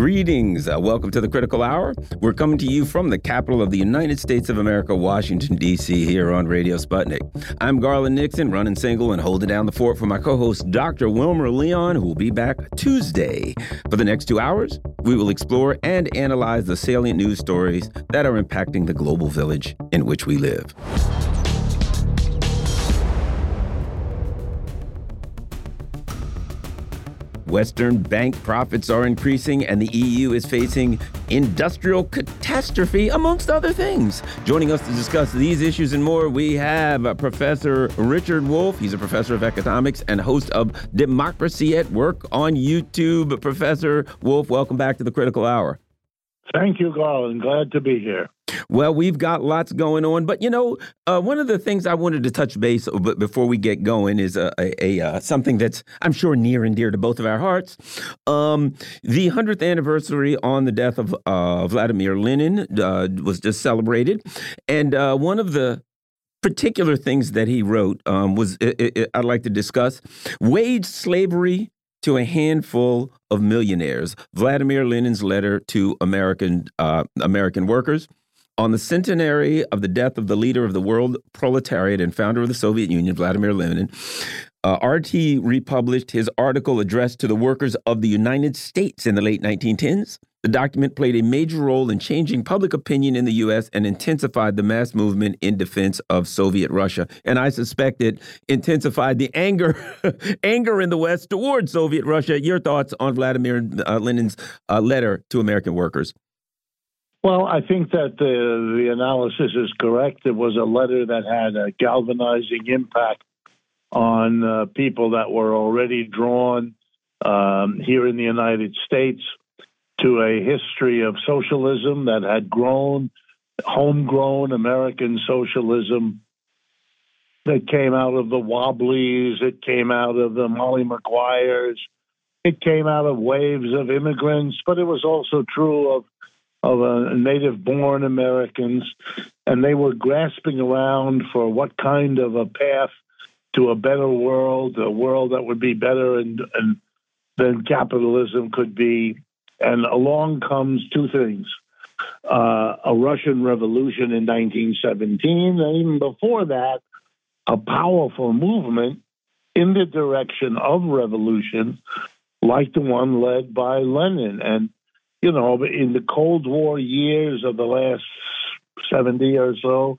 Greetings. Uh, welcome to the Critical Hour. We're coming to you from the capital of the United States of America, Washington, D.C., here on Radio Sputnik. I'm Garland Nixon, running single and holding down the fort for my co host, Dr. Wilmer Leon, who will be back Tuesday. For the next two hours, we will explore and analyze the salient news stories that are impacting the global village in which we live. Western bank profits are increasing, and the EU is facing industrial catastrophe, amongst other things. Joining us to discuss these issues and more, we have uh, Professor Richard Wolff. He's a professor of economics and host of Democracy at Work on YouTube. Professor Wolff, welcome back to the Critical Hour. Thank you, Garland. Glad to be here. Well, we've got lots going on, but you know, uh, one of the things I wanted to touch base but before we get going is a, a, a uh, something that's I'm sure near and dear to both of our hearts. Um, the hundredth anniversary on the death of uh, Vladimir Lenin uh, was just celebrated, and uh, one of the particular things that he wrote um, was it, it, I'd like to discuss wage slavery to a handful of millionaires. Vladimir Lenin's letter to American uh, American workers on the centenary of the death of the leader of the world proletariat and founder of the Soviet Union, Vladimir Lenin. Uh, RT republished his article addressed to the workers of the United States in the late 1910s. The document played a major role in changing public opinion in the U.S. and intensified the mass movement in defense of Soviet Russia. And I suspect it intensified the anger, anger in the West towards Soviet Russia. Your thoughts on Vladimir uh, Lenin's uh, letter to American workers? Well, I think that the the analysis is correct. It was a letter that had a galvanizing impact on uh, people that were already drawn um, here in the United States to a history of socialism that had grown, homegrown American socialism that came out of the Wobblies, it came out of the Molly Maguires, it came out of waves of immigrants, but it was also true of of uh, native born Americans, and they were grasping around for what kind of a path to a better world, a world that would be better and, and than capitalism could be. And along comes two things uh, a Russian Revolution in 1917, and even before that, a powerful movement in the direction of revolution, like the one led by Lenin. And, you know, in the Cold War years of the last 70 or so,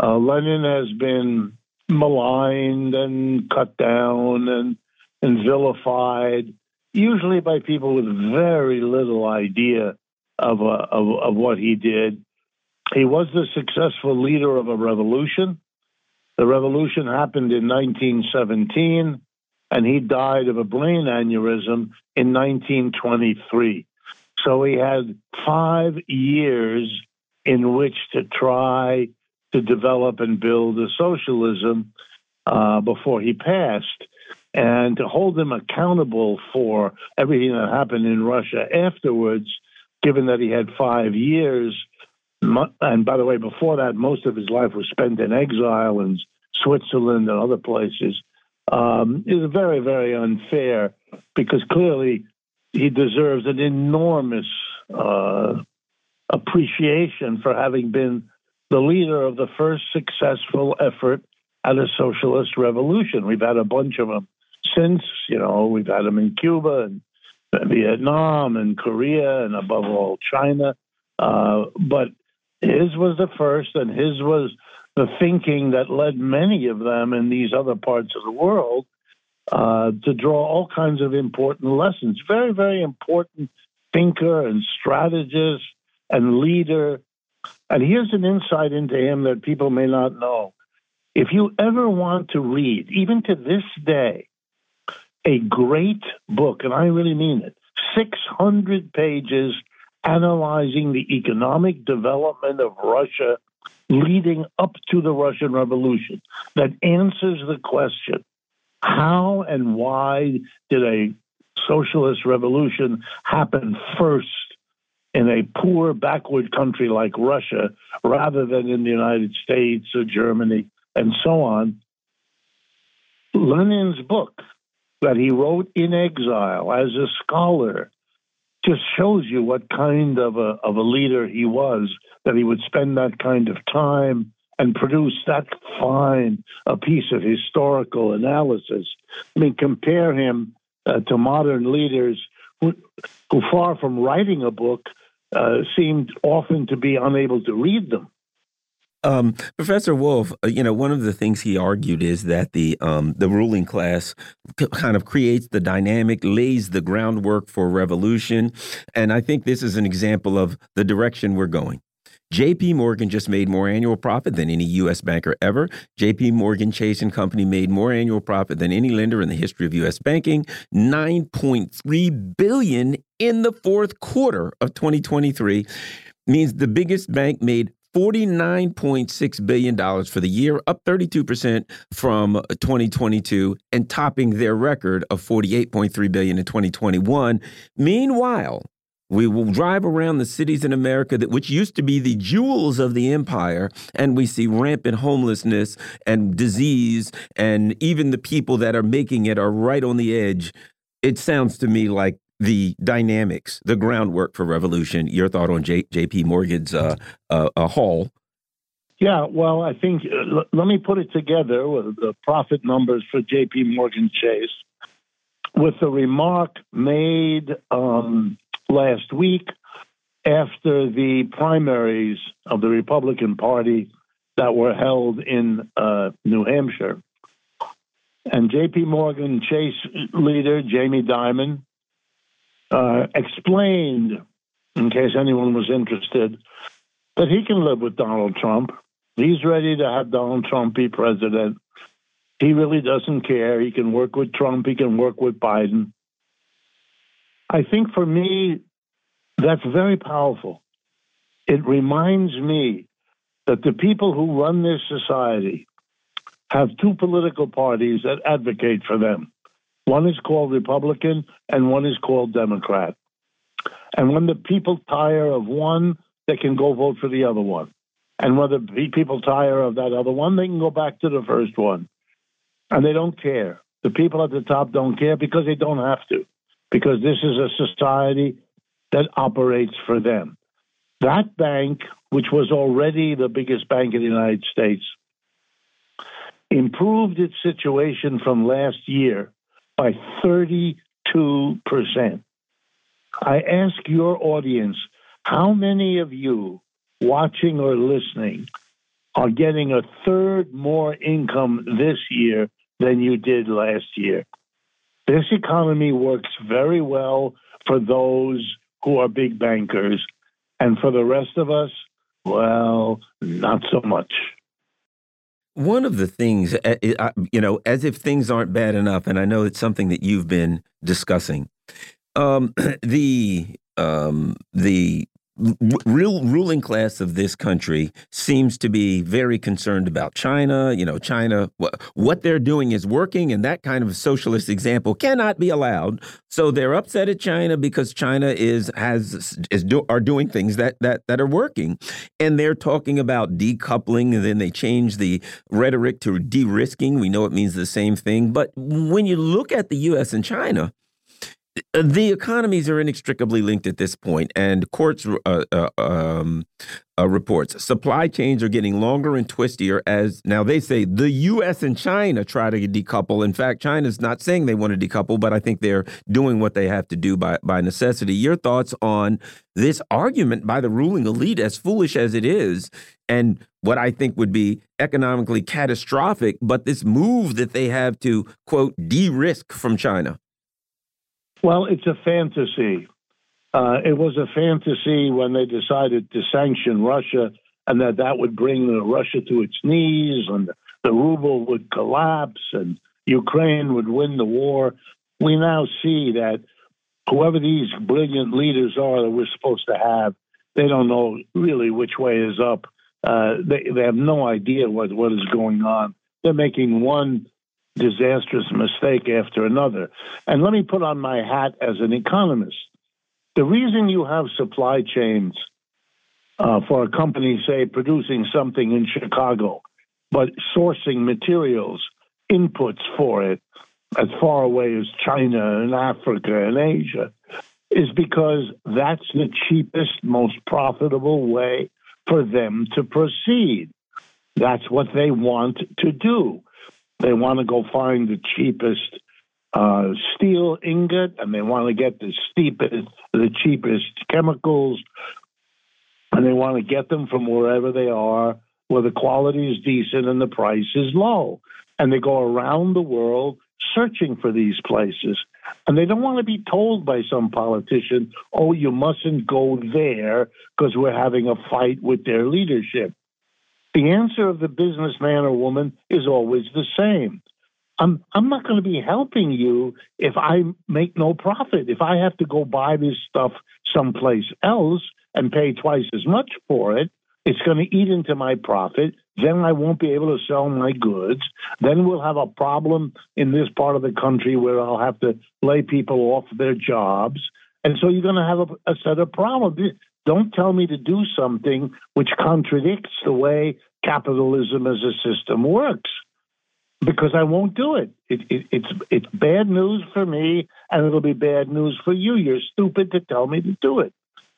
uh, Lenin has been maligned and cut down and, and vilified usually by people with very little idea of, uh, of, of what he did. He was the successful leader of a revolution. The revolution happened in 1917, and he died of a brain aneurysm in 1923. So he had five years in which to try to develop and build a socialism uh, before he passed and to hold him accountable for everything that happened in Russia afterwards, given that he had five years. And by the way, before that, most of his life was spent in exile in Switzerland and other places. Um, is very, very unfair because clearly he deserves an enormous uh, appreciation for having been the leader of the first successful effort at a socialist revolution. We've had a bunch of them since. You know, we've had them in Cuba and Vietnam and Korea and above all China. Uh, but his was the first, and his was the thinking that led many of them in these other parts of the world uh, to draw all kinds of important lessons. Very, very important thinker and strategist and leader. And here's an insight into him that people may not know. If you ever want to read, even to this day, a great book, and I really mean it 600 pages analyzing the economic development of Russia leading up to the Russian Revolution that answers the question how and why did a socialist revolution happen first in a poor, backward country like Russia rather than in the United States or Germany and so on? Lenin's book that he wrote in exile as a scholar just shows you what kind of a, of a leader he was, that he would spend that kind of time and produce that fine a piece of historical analysis. I mean, compare him uh, to modern leaders who, who, far from writing a book, uh, seemed often to be unable to read them. Um, Professor Wolff, uh, you know, one of the things he argued is that the um, the ruling class kind of creates the dynamic, lays the groundwork for revolution, and I think this is an example of the direction we're going. JP Morgan just made more annual profit than any US banker ever. JP Morgan Chase and Company made more annual profit than any lender in the history of US banking, 9.3 billion in the fourth quarter of 2023 means the biggest bank made $49.6 billion for the year, up 32% from uh, 2022 and topping their record of 48.3 billion in 2021. Meanwhile, we will drive around the cities in America that which used to be the jewels of the empire, and we see rampant homelessness and disease, and even the people that are making it are right on the edge. It sounds to me like the dynamics, the groundwork for revolution. Your thought on J J.P. Morgan's uh, uh, uh, haul? Yeah, well, I think uh, let me put it together with the profit numbers for J.P. Morgan Chase, with the remark made um, last week after the primaries of the Republican Party that were held in uh, New Hampshire. And JP Morgan Chase leader Jamie Dimon uh, explained, in case anyone was interested, that he can live with Donald Trump. He's ready to have Donald Trump be president. He really doesn't care. He can work with Trump, he can work with Biden. I think for me, that's very powerful. It reminds me that the people who run this society have two political parties that advocate for them. One is called Republican and one is called Democrat. And when the people tire of one, they can go vote for the other one. And when the people tire of that other one, they can go back to the first one. And they don't care. The people at the top don't care because they don't have to, because this is a society that operates for them. That bank, which was already the biggest bank in the United States, improved its situation from last year by 32%. I ask your audience, how many of you watching or listening are getting a third more income this year than you did last year? This economy works very well for those who are big bankers, and for the rest of us, well, not so much. One of the things, eh, eh, you know, as if things aren't bad enough, and I know it's something that you've been discussing. Um, the um, the real ruling class of this country seems to be very concerned about China. You know, China, what they're doing is working, and that kind of socialist example cannot be allowed. So they're upset at China because China is has is do, are doing things that that that are working, and they're talking about decoupling, and then they change the rhetoric to de-risking. We know it means the same thing, but when you look at the U.S. and China the economies are inextricably linked at this point, and courts uh, uh, um, uh, reports supply chains are getting longer and twistier. As now they say the U.S. and China try to decouple. In fact, China's not saying they want to decouple, but I think they're doing what they have to do by by necessity. Your thoughts on this argument by the ruling elite, as foolish as it is, and what I think would be economically catastrophic, but this move that they have to quote de-risk from China. Well, it's a fantasy. Uh, it was a fantasy when they decided to sanction Russia and that that would bring Russia to its knees and the ruble would collapse and Ukraine would win the war. We now see that whoever these brilliant leaders are that we're supposed to have, they don't know really which way is up. Uh, they, they have no idea what, what is going on. They're making one disastrous mistake after another. And let me put on my hat as an economist. The reason you have supply chains uh, for a company, say, producing something in Chicago, but sourcing materials, inputs for it as far away as China and Africa and Asia, is because that's the cheapest, most profitable way for them to proceed. That's what they want to do. They want to go find the cheapest uh, steel ingot, and they want to get the steepest, the cheapest chemicals, and they want to get them from wherever they are, where the quality is decent and the price is low. And they go around the world searching for these places. And they don't want to be told by some politician, oh, you mustn't go there because we're having a fight with their leadership. The answer of the businessman or woman is always the same. I'm I'm not going to be helping you if I make no profit. If I have to go buy this stuff someplace else and pay twice as much for it, it's going to eat into my profit. Then I won't be able to sell my goods. Then we'll have a problem in this part of the country where I'll have to lay people off their jobs. And so you're going to have a, a set of problems. Don't tell me to do something which contradicts the way capitalism as a system works because I won't do it. It, it. It's it's bad news for me, and it'll be bad news for you. You're stupid to tell me to do it.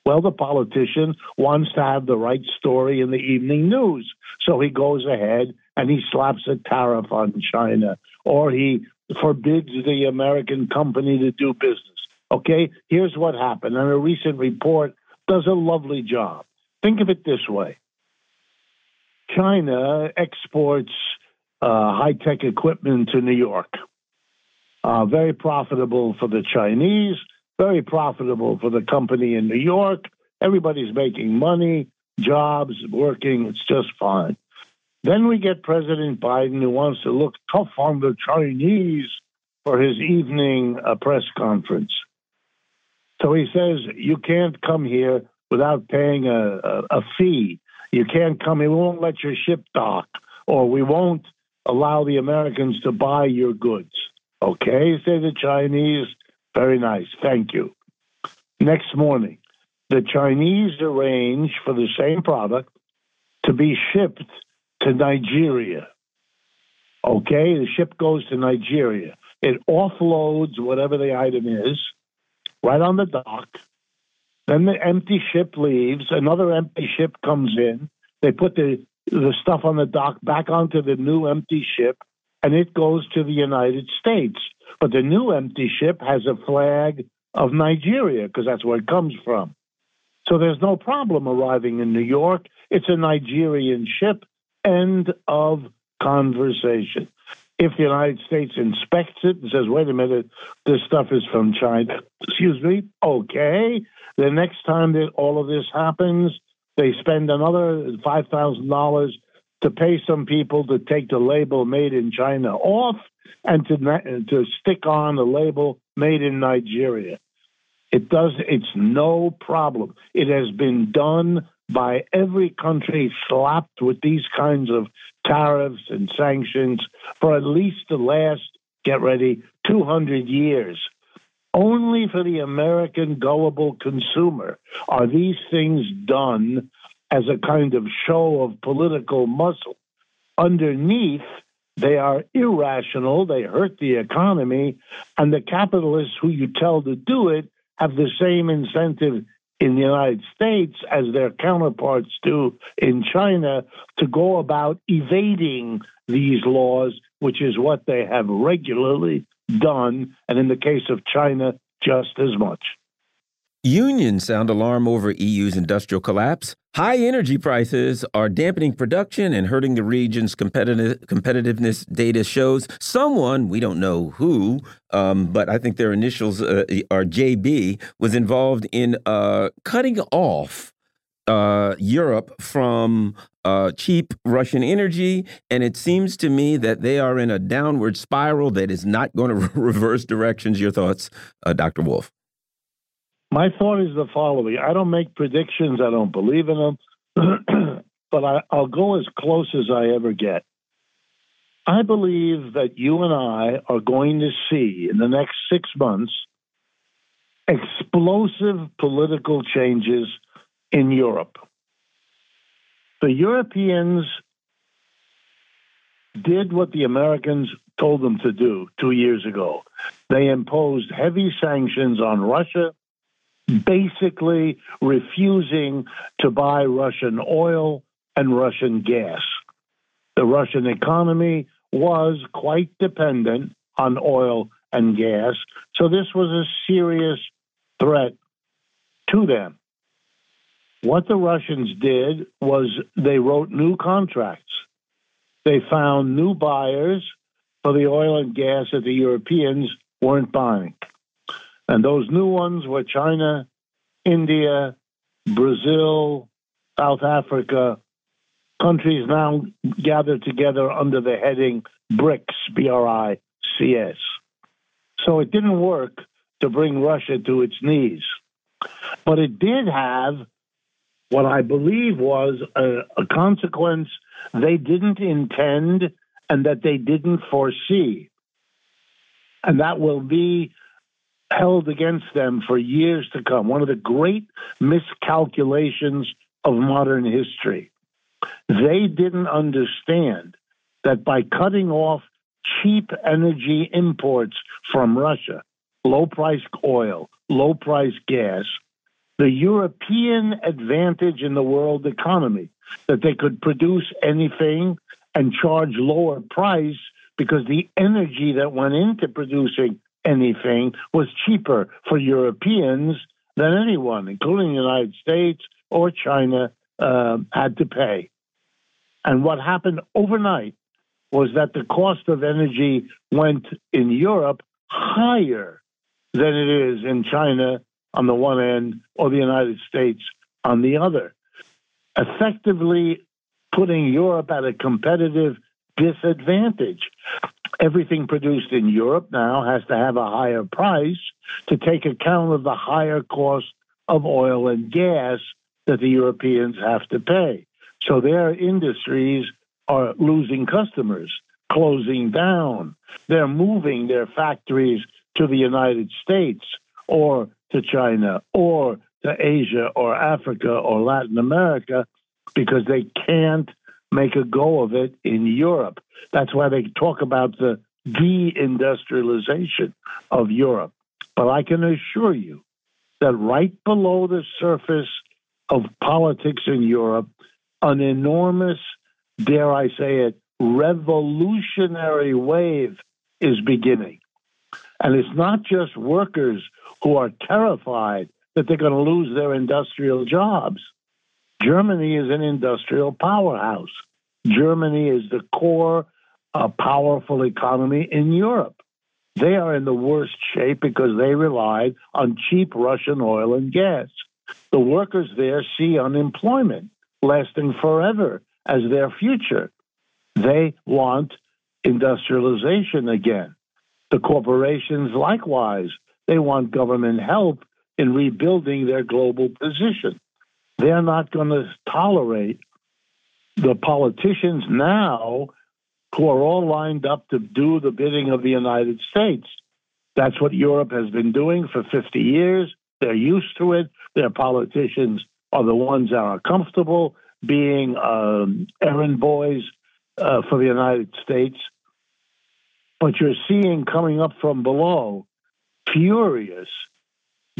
Well, the politician wants to have the right story in the evening news. So he goes ahead and he slaps a tariff on China or he forbids the American company to do business. Okay, here's what happened. And a recent report does a lovely job. Think of it this way China exports uh, high tech equipment to New York. Uh, very profitable for the Chinese, very profitable for the company in New York. Everybody's making money, jobs, working. It's just fine. Then we get President Biden who wants to look tough on the Chinese for his evening uh, press conference. So he says, You can't come here without paying a, a, a fee. You can't come, here. we won't let your ship dock, or we won't allow the Americans to buy your goods. Okay, say the Chinese, very nice. Thank you. Next morning, the Chinese arrange for the same product to be shipped to Nigeria. Okay, the ship goes to Nigeria. It offloads whatever the item is right on the dock. Then the empty ship leaves. Another empty ship comes in. They put the, the stuff on the dock back onto the new empty ship, and it goes to the United States. But the new empty ship has a flag of Nigeria because that's where it comes from. So there's no problem arriving in New York. It's a Nigerian ship. End of conversation. If the United States inspects it and says, wait a minute, this stuff is from China, excuse me, okay. The next time that all of this happens, they spend another $5,000 to pay some people to take the label made in China off and to to stick on the label made in Nigeria. It does. It's no problem. It has been done by every country slapped with these kinds of tariffs and sanctions for at least the last get ready 200 years. Only for the American gullible consumer are these things done as a kind of show of political muscle. Underneath, they are irrational, they hurt the economy, and the capitalists who you tell to do it have the same incentive in the United States as their counterparts do in China to go about evading these laws, which is what they have regularly done, and in the case of China, just as much. Unions sound alarm over EU's industrial collapse. High energy prices are dampening production and hurting the region's competitive competitiveness. Data shows someone we don't know who, um, but I think their initials uh, are JB, was involved in uh, cutting off uh, Europe from uh, cheap Russian energy, and it seems to me that they are in a downward spiral that is not going to reverse directions. Your thoughts, uh, Dr. Wolff? My thought is the following I don't make predictions, I don't believe in them, but I, I'll go as close as I ever get. I believe that you and I are going to see in the next six months explosive political changes in Europe. The Europeans did what the Americans told them to do two years ago. They imposed heavy sanctions on Russia basically refusing to buy Russian oil and Russian gas. The Russian economy was quite dependent on oil and gas, so this was a serious threat to them. What the Russians did was they wrote new contracts. They found new buyers for the oil and gas that the Europeans weren't buying. And those new ones were China, India, Brazil, South Africa, countries now gathered together under the heading BRICS, B R I C S. So it didn't work to bring Russia to its knees. But it did have what I believe was a, a consequence they didn't intend and that they didn't foresee. And that will be held against them for years to come. One of the great miscalculations of modern history. They didn't understand that by cutting off cheap energy imports from Russia, low priced oil, low priced gas, the European advantage in the world economy that they could produce anything and charge lower price because the energy that went into producing anything was cheaper for Europeans than anyone, including the United States or China, uh, had to pay. And what happened overnight was that the cost of energy went in Europe higher than it is in China on the one end or the United States on the other, effectively putting Europe at a competitive disadvantage. Everything produced in Europe now has to have a higher price to take account of the higher cost of oil and gas that the Europeans have to pay. So their industries are losing customers, closing down. They're moving their factories to the United States or to China or to Asia or Africa or Latin America because they can't make a go of it in Europe. That's why they talk about the deindustrialization of Europe. But I can assure you that right below the surface of politics in Europe, an enormous, dare I say it, revolutionary wave is beginning. And it's not just workers who are terrified that they're going to lose their industrial jobs. Germany is an industrial powerhouse. Germany is the core, uh, powerful economy in Europe. They are in the worst shape because they relied on cheap Russian oil and gas. The workers there see unemployment lasting forever as their future. They want industrialization again. The corporations, likewise, they want government help in rebuilding their global position. They're not going to tolerate the politicians now who are all lined up to do the bidding of the United States. That's what Europe has been doing for 50 years. They're used to it. Their politicians are the ones that are comfortable being um, errand boys uh, for the United States. But you're seeing coming up from below furious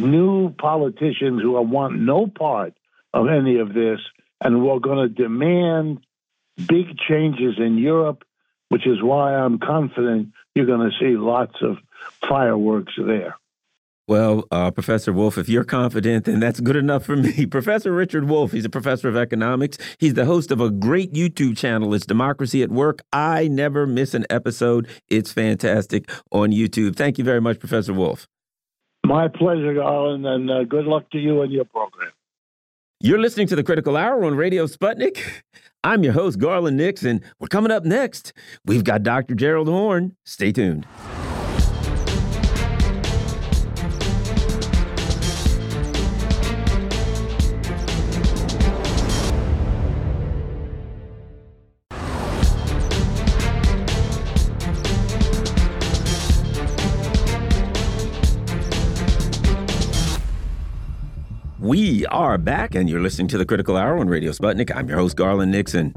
new politicians who want no part of any of this and we're going to demand big changes in Europe, which is why I'm confident you're going to see lots of fireworks there. Well, uh, Professor Wolff, if you're confident, then that's good enough for me. professor Richard Wolff, he's a professor of economics. He's the host of a great YouTube channel. It's Democracy at Work. I never miss an episode. It's fantastic on YouTube. Thank you very much, Professor Wolff. My pleasure, Garland, and uh, good luck to you and your program. You're listening to the Critical Hour on Radio Sputnik. I'm your host, Garland Nix, and we're coming up next. We've got Dr. Gerald Horne. Stay tuned. We are back, and you're listening to the Critical Hour on Radio Sputnik. I'm your host, Garland Nixon.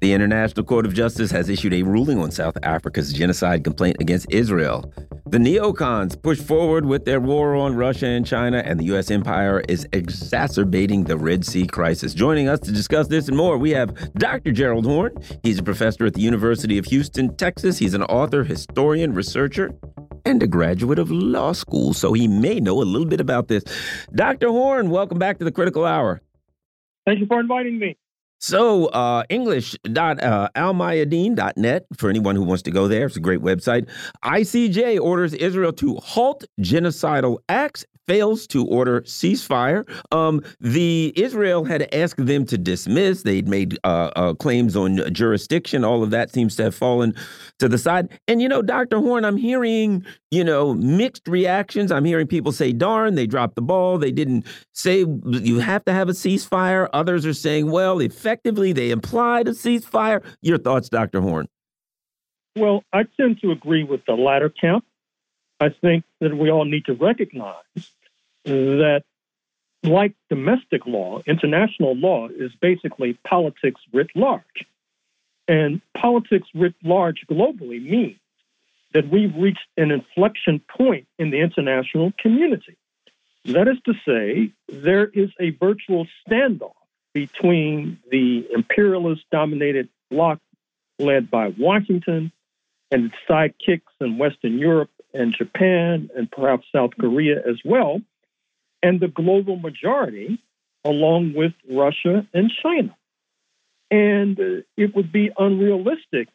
The International Court of Justice has issued a ruling on South Africa's genocide complaint against Israel. The neocons push forward with their war on Russia and China, and the U.S. empire is exacerbating the Red Sea crisis. Joining us to discuss this and more, we have Dr. Gerald Horne. He's a professor at the University of Houston, Texas. He's an author, historian, researcher, and a graduate of law school, so he may know a little bit about this. Dr. Horne, welcome back to the Critical Hour. Thank you for inviting me. So, uh, English.almayadeen.net uh, for anyone who wants to go there. It's a great website. ICJ orders Israel to halt genocidal acts fails to order ceasefire. Um, the Israel had asked them to dismiss. They'd made uh, uh, claims on jurisdiction. All of that seems to have fallen to the side. And you know, Dr. Horne, I'm hearing you know mixed reactions. I'm hearing people say, "Darn, they dropped the ball. They didn't say you have to have a ceasefire." Others are saying, "Well, effectively, they implied a ceasefire." Your thoughts, Dr. Horne? Well, I tend to agree with the latter camp. I think that we all need to recognize that, like domestic law, international law is basically politics writ large. And politics writ large globally means that we've reached an inflection point in the international community. That is to say, there is a virtual standoff between the imperialist dominated bloc led by Washington and its sidekicks in Western Europe and Japan and perhaps South Korea as well, and the global majority, along with Russia and China. And uh, it would be unrealistic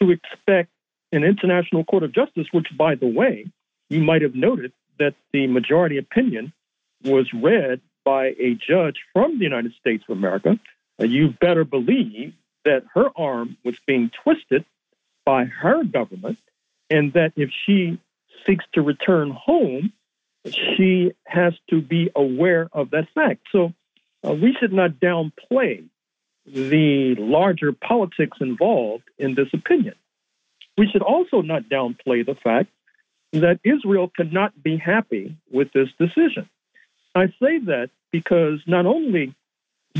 to expect an international court of justice, which, by the way, you might have noted that the majority opinion was read by a judge from the United States of America. Uh, you better believe that her arm was being twisted by her government, and that if she seeks to return home, she has to be aware of that fact. So uh, we should not downplay the larger politics involved in this opinion. We should also not downplay the fact that Israel cannot be happy with this decision. I say that because not only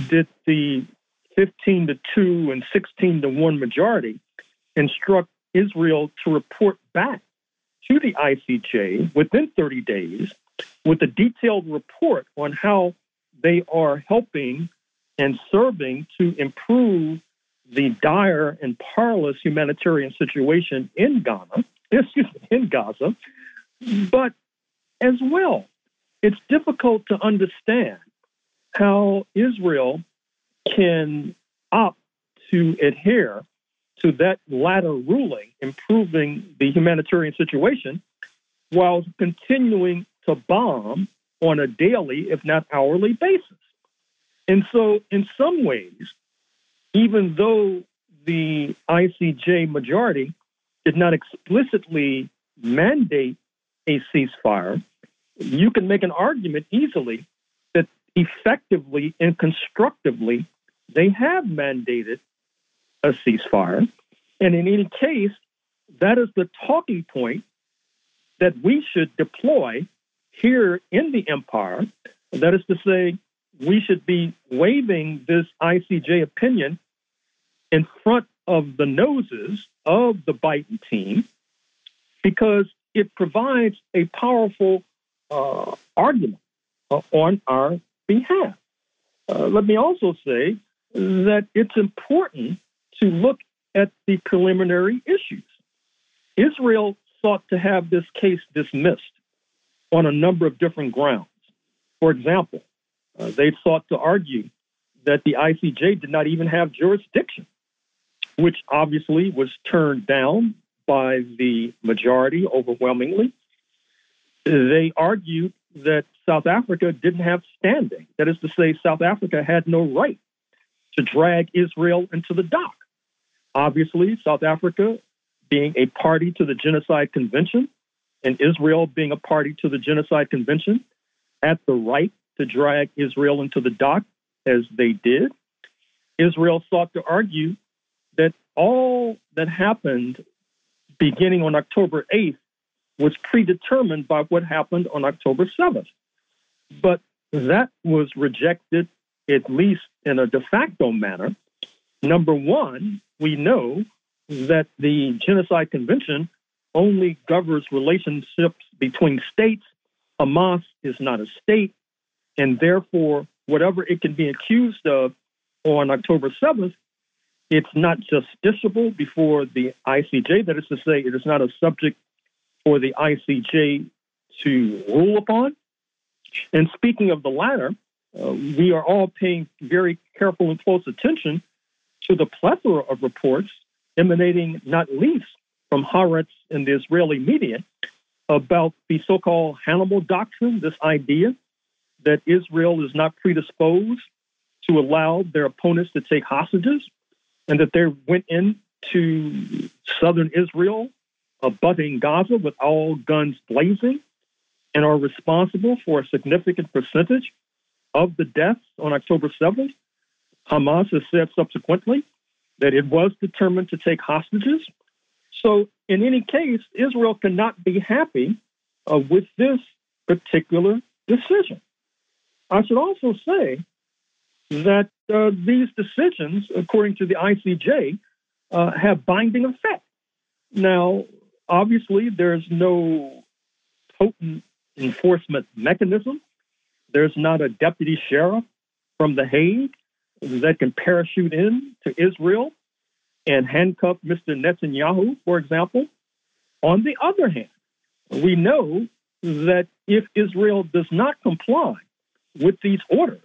did the 15 to 2 and 16 to 1 majority instruct Israel to report back to the ICJ within 30 days with a detailed report on how they are helping and serving to improve the dire and parlous humanitarian situation in Ghana, excuse me, in Gaza. But as well, it's difficult to understand how Israel can opt to adhere to that latter ruling, improving the humanitarian situation, while continuing to bomb on a daily, if not hourly basis. And so, in some ways, even though the ICJ majority did not explicitly mandate a ceasefire, you can make an argument easily that effectively and constructively they have mandated a ceasefire. And in any case, that is the talking point that we should deploy here in the empire. That is to say, we should be waving this ICJ opinion in front of the noses of the Biden team because it provides a powerful uh, argument uh, on our behalf. Uh, let me also say that it's important to look at the preliminary issues. Israel sought to have this case dismissed on a number of different grounds. For example, uh, they sought to argue that the ICJ did not even have jurisdiction, which obviously was turned down by the majority overwhelmingly. They argued that South Africa didn't have standing. That is to say, South Africa had no right to drag Israel into the dock. Obviously, South Africa, being a party to the Genocide Convention, and Israel being a party to the Genocide Convention, had the right to drag Israel into the dock as they did. Israel sought to argue that all that happened beginning on October 8th was predetermined by what happened on October 7th. But that was rejected, at least in a de facto manner. Number one, we know that the Genocide Convention only governs relationships between states. Hamas is not a state, and therefore, whatever it can be accused of on October 7th, it's not justiciable before the ICJ. That is to say, it is not a subject for the ICJ to rule upon. And speaking of the latter, uh, we are all paying very careful and close attention to the plethora of reports emanating not least from Haaretz and the Israeli media about the so called Hannibal Doctrine, this idea that Israel is not predisposed to allow their opponents to take hostages, and that they went into southern Israel, abutting Gaza with all guns blazing, and are responsible for a significant percentage of the deaths on October 7th. Hamas has said subsequently that it was determined to take hostages. So, in any case, Israel cannot be happy uh, with this particular decision. I should also say that uh, these decisions, according to the ICJ, uh, have binding effect. Now, obviously, there's no potent enforcement mechanism. There's not a deputy sheriff from The Hague that can parachute in to Israel and handcuff Mr. Netanyahu, for example. On the other hand, we know that if Israel does not comply with these orders,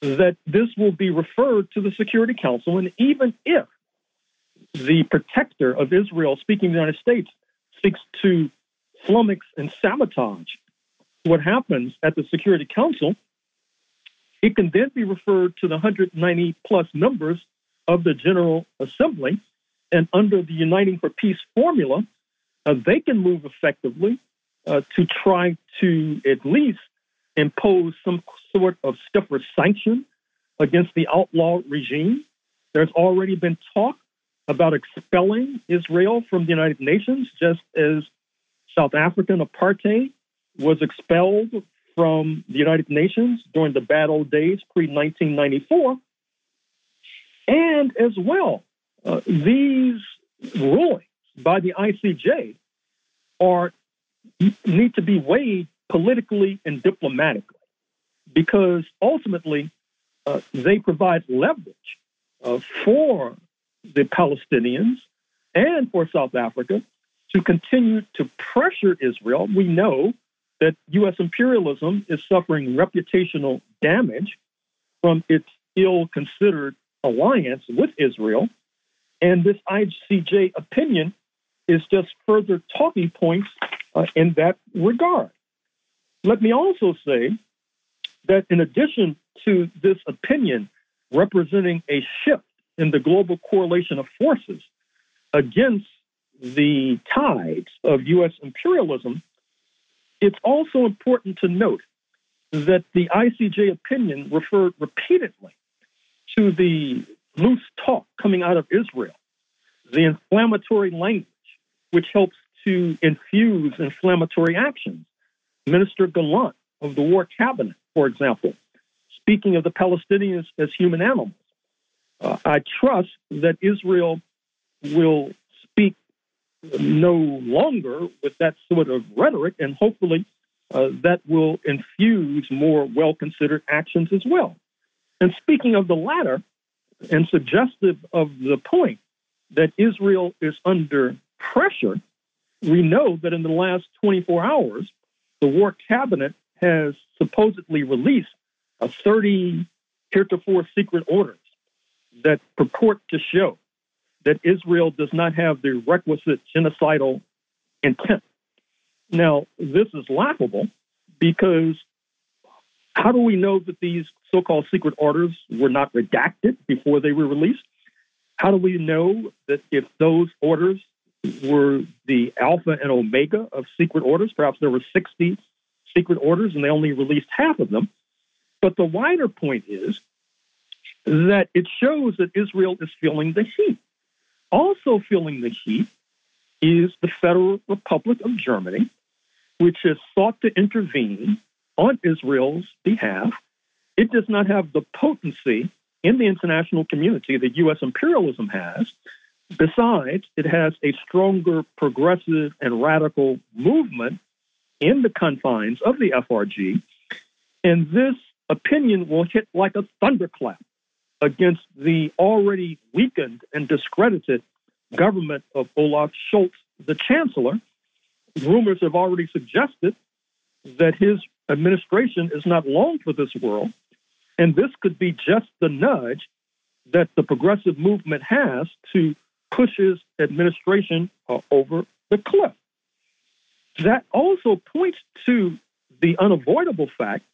that this will be referred to the Security Council. And even if the protector of Israel, speaking of the United States, seeks to flummox and sabotage what happens at the Security Council, it can then be referred to the 190 plus members of the General Assembly. And under the Uniting for Peace formula, uh, they can move effectively uh, to try to at least impose some sort of stiffer sanction against the outlaw regime. There's already been talk about expelling Israel from the United Nations, just as South African apartheid was expelled from the United Nations during the bad old days pre 1994. And as well, uh, these rulings by the ICJ are need to be weighed politically and diplomatically because ultimately uh, they provide leverage uh, for the Palestinians and for South Africa to continue to pressure Israel. We know that U.S. imperialism is suffering reputational damage from its ill considered alliance with Israel. And this ICJ opinion is just further talking points uh, in that regard. Let me also say that in addition to this opinion representing a shift in the global correlation of forces against the tides of U.S. imperialism, it's also important to note that the ICJ opinion referred repeatedly to the loose talk coming out of Israel, the inflammatory language, which helps to infuse inflammatory actions. Minister Gallant of the War Cabinet, for example, speaking of the Palestinians as human animals. Uh, I trust that Israel will no longer with that sort of rhetoric, and hopefully uh, that will infuse more well considered actions as well. And speaking of the latter, and suggestive of the point that Israel is under pressure, we know that in the last 24 hours, the War Cabinet has supposedly released a 30 heretofore secret orders that purport to show that Israel does not have the requisite genocidal intent. Now, this is laughable because how do we know that these so called secret orders were not redacted before they were released? How do we know that if those orders were the alpha and omega of secret orders, perhaps there were 60 secret orders and they only released half of them? But the wider point is that it shows that Israel is feeling the heat. Also feeling the heat is the Federal Republic of Germany, which has sought to intervene on Israel's behalf. It does not have the potency in the international community that U.S. imperialism has, Besides, it has a stronger progressive and radical movement in the confines of the FRG. And this opinion will hit like a thunderclap against the already weakened and discredited government of Olaf Scholz, the chancellor. Rumors have already suggested that his administration is not long for this world. And this could be just the nudge that the progressive movement has to push his administration uh, over the cliff. That also points to the unavoidable fact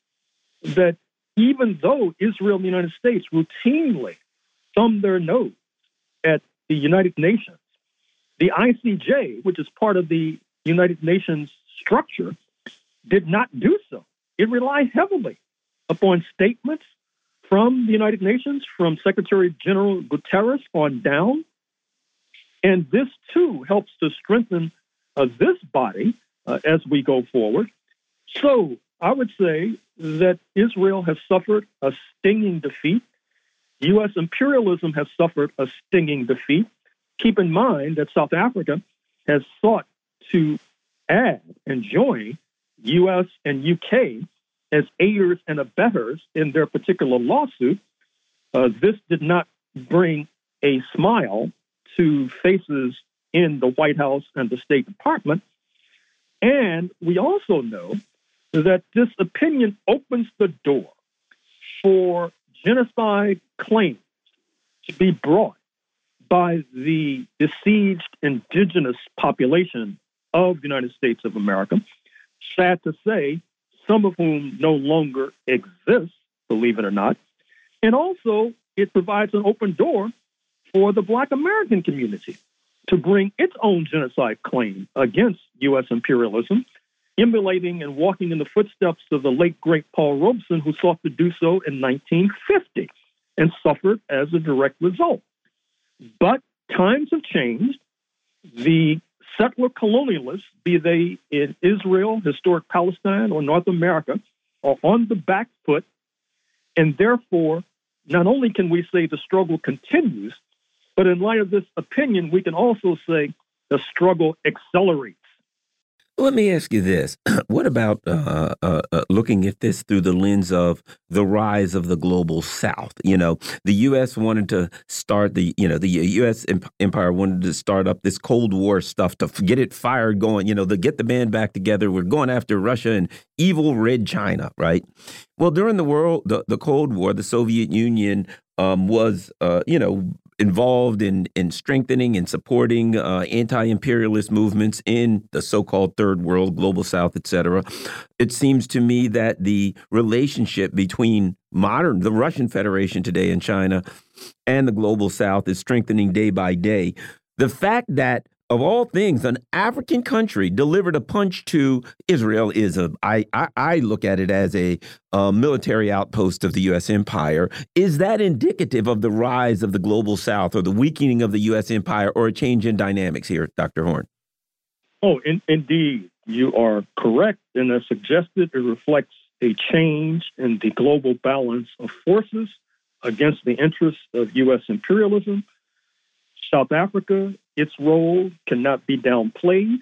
that even though Israel and the United States routinely thumb their nose at the United Nations, the ICJ, which is part of the United Nations structure, did not do so. It relied heavily upon statements from the United Nations, from Secretary General Guterres on down. And this too helps to strengthen uh, this body uh, as we go forward. So I would say that Israel has suffered a stinging defeat. U.S. imperialism has suffered a stinging defeat. Keep in mind that South Africa has sought to add and join U.S. and U.K. as aiders and abettors in their particular lawsuit. Uh, this did not bring a smile to faces in the White House and the State Department. And we also know that this opinion opens the door for genocide claims to be brought by the besieged indigenous population of the United States of America. Sad to say, some of whom no longer exist, believe it or not. And also, it provides an open door for the Black American community to bring its own genocide claim against U.S. imperialism, emulating and walking in the footsteps of the late, great Paul Robeson, who sought to do so in 1950 and suffered as a direct result. But times have changed. The settler colonialists, be they in Israel, historic Palestine, or North America, are on the back foot. And therefore, not only can we say the struggle continues, but in light of this opinion, we can also say the struggle accelerates. Let me ask you this: What about uh, uh, uh, looking at this through the lens of the rise of the global South? You know, the U.S. wanted to start the, you know, the U.S. empire wanted to start up this Cold War stuff to get it fired going. You know, to get the band back together. We're going after Russia and evil Red China, right? Well, during the world, the, the Cold War, the Soviet Union um, was, uh, you know, involved in in strengthening and supporting uh, anti-imperialist movements in the so-called third world, global south, etc. It seems to me that the relationship between modern the Russian Federation today and China and the global south is strengthening day by day. The fact that of all things, an African country delivered a punch to Israel is a I I, I look at it as a, a, military outpost of the U.S. empire. Is that indicative of the rise of the global South or the weakening of the U.S. empire or a change in dynamics here, Dr. Horne? Oh, in, indeed, you are correct, and as suggested, it reflects a change in the global balance of forces against the interests of U.S. imperialism. South Africa its role cannot be downplayed.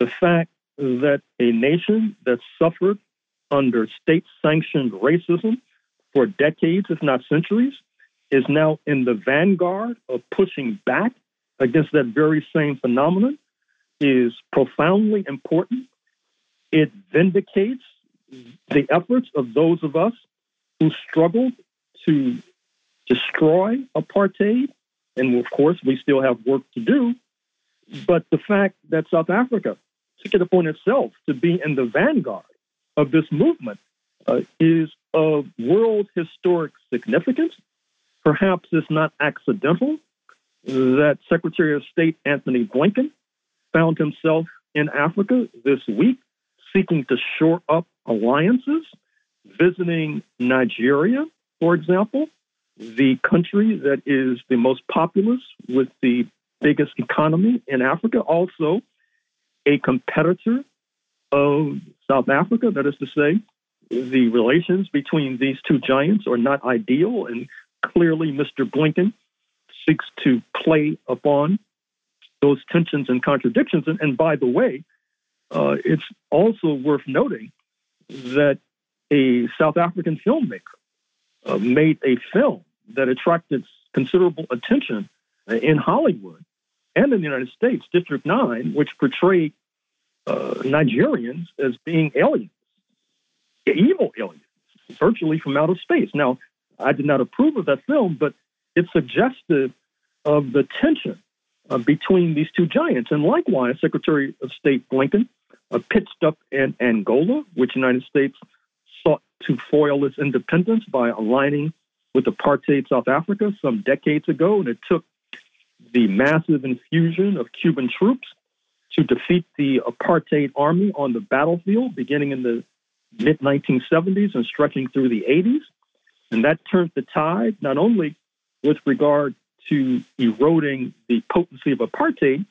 The fact that a nation that suffered under state sanctioned racism for decades, if not centuries, is now in the vanguard of pushing back against that very same phenomenon is profoundly important. It vindicates the efforts of those of us who struggled to destroy apartheid and of course, we still have work to do. But the fact that South Africa took it upon itself to be in the vanguard of this movement uh, is of world historic significance. Perhaps it's not accidental that Secretary of State Antony Blinken found himself in Africa this week seeking to shore up alliances, visiting Nigeria, for example, the country that is the most populous with the biggest economy in Africa, also a competitor of South Africa. That is to say, the relations between these two giants are not ideal, and clearly Mr. Blinken seeks to play upon those tensions and contradictions. And, and by the way, uh, it's also worth noting that a South African filmmaker uh, made a film that attracted considerable attention in Hollywood and in the United States, District 9, which portrayed uh, Nigerians as being aliens, evil aliens, virtually from outer space. Now, I did not approve of that film, but it suggested of the tension uh, between these two giants. And likewise, Secretary of State Blinken uh, pitched up in Angola, which the United States sought to foil its independence by aligning with apartheid South Africa some decades ago. And it took the massive infusion of Cuban troops to defeat the apartheid army on the battlefield beginning in the mid 1970s and stretching through the 80s. And that turned the tide not only with regard to eroding the potency of apartheid,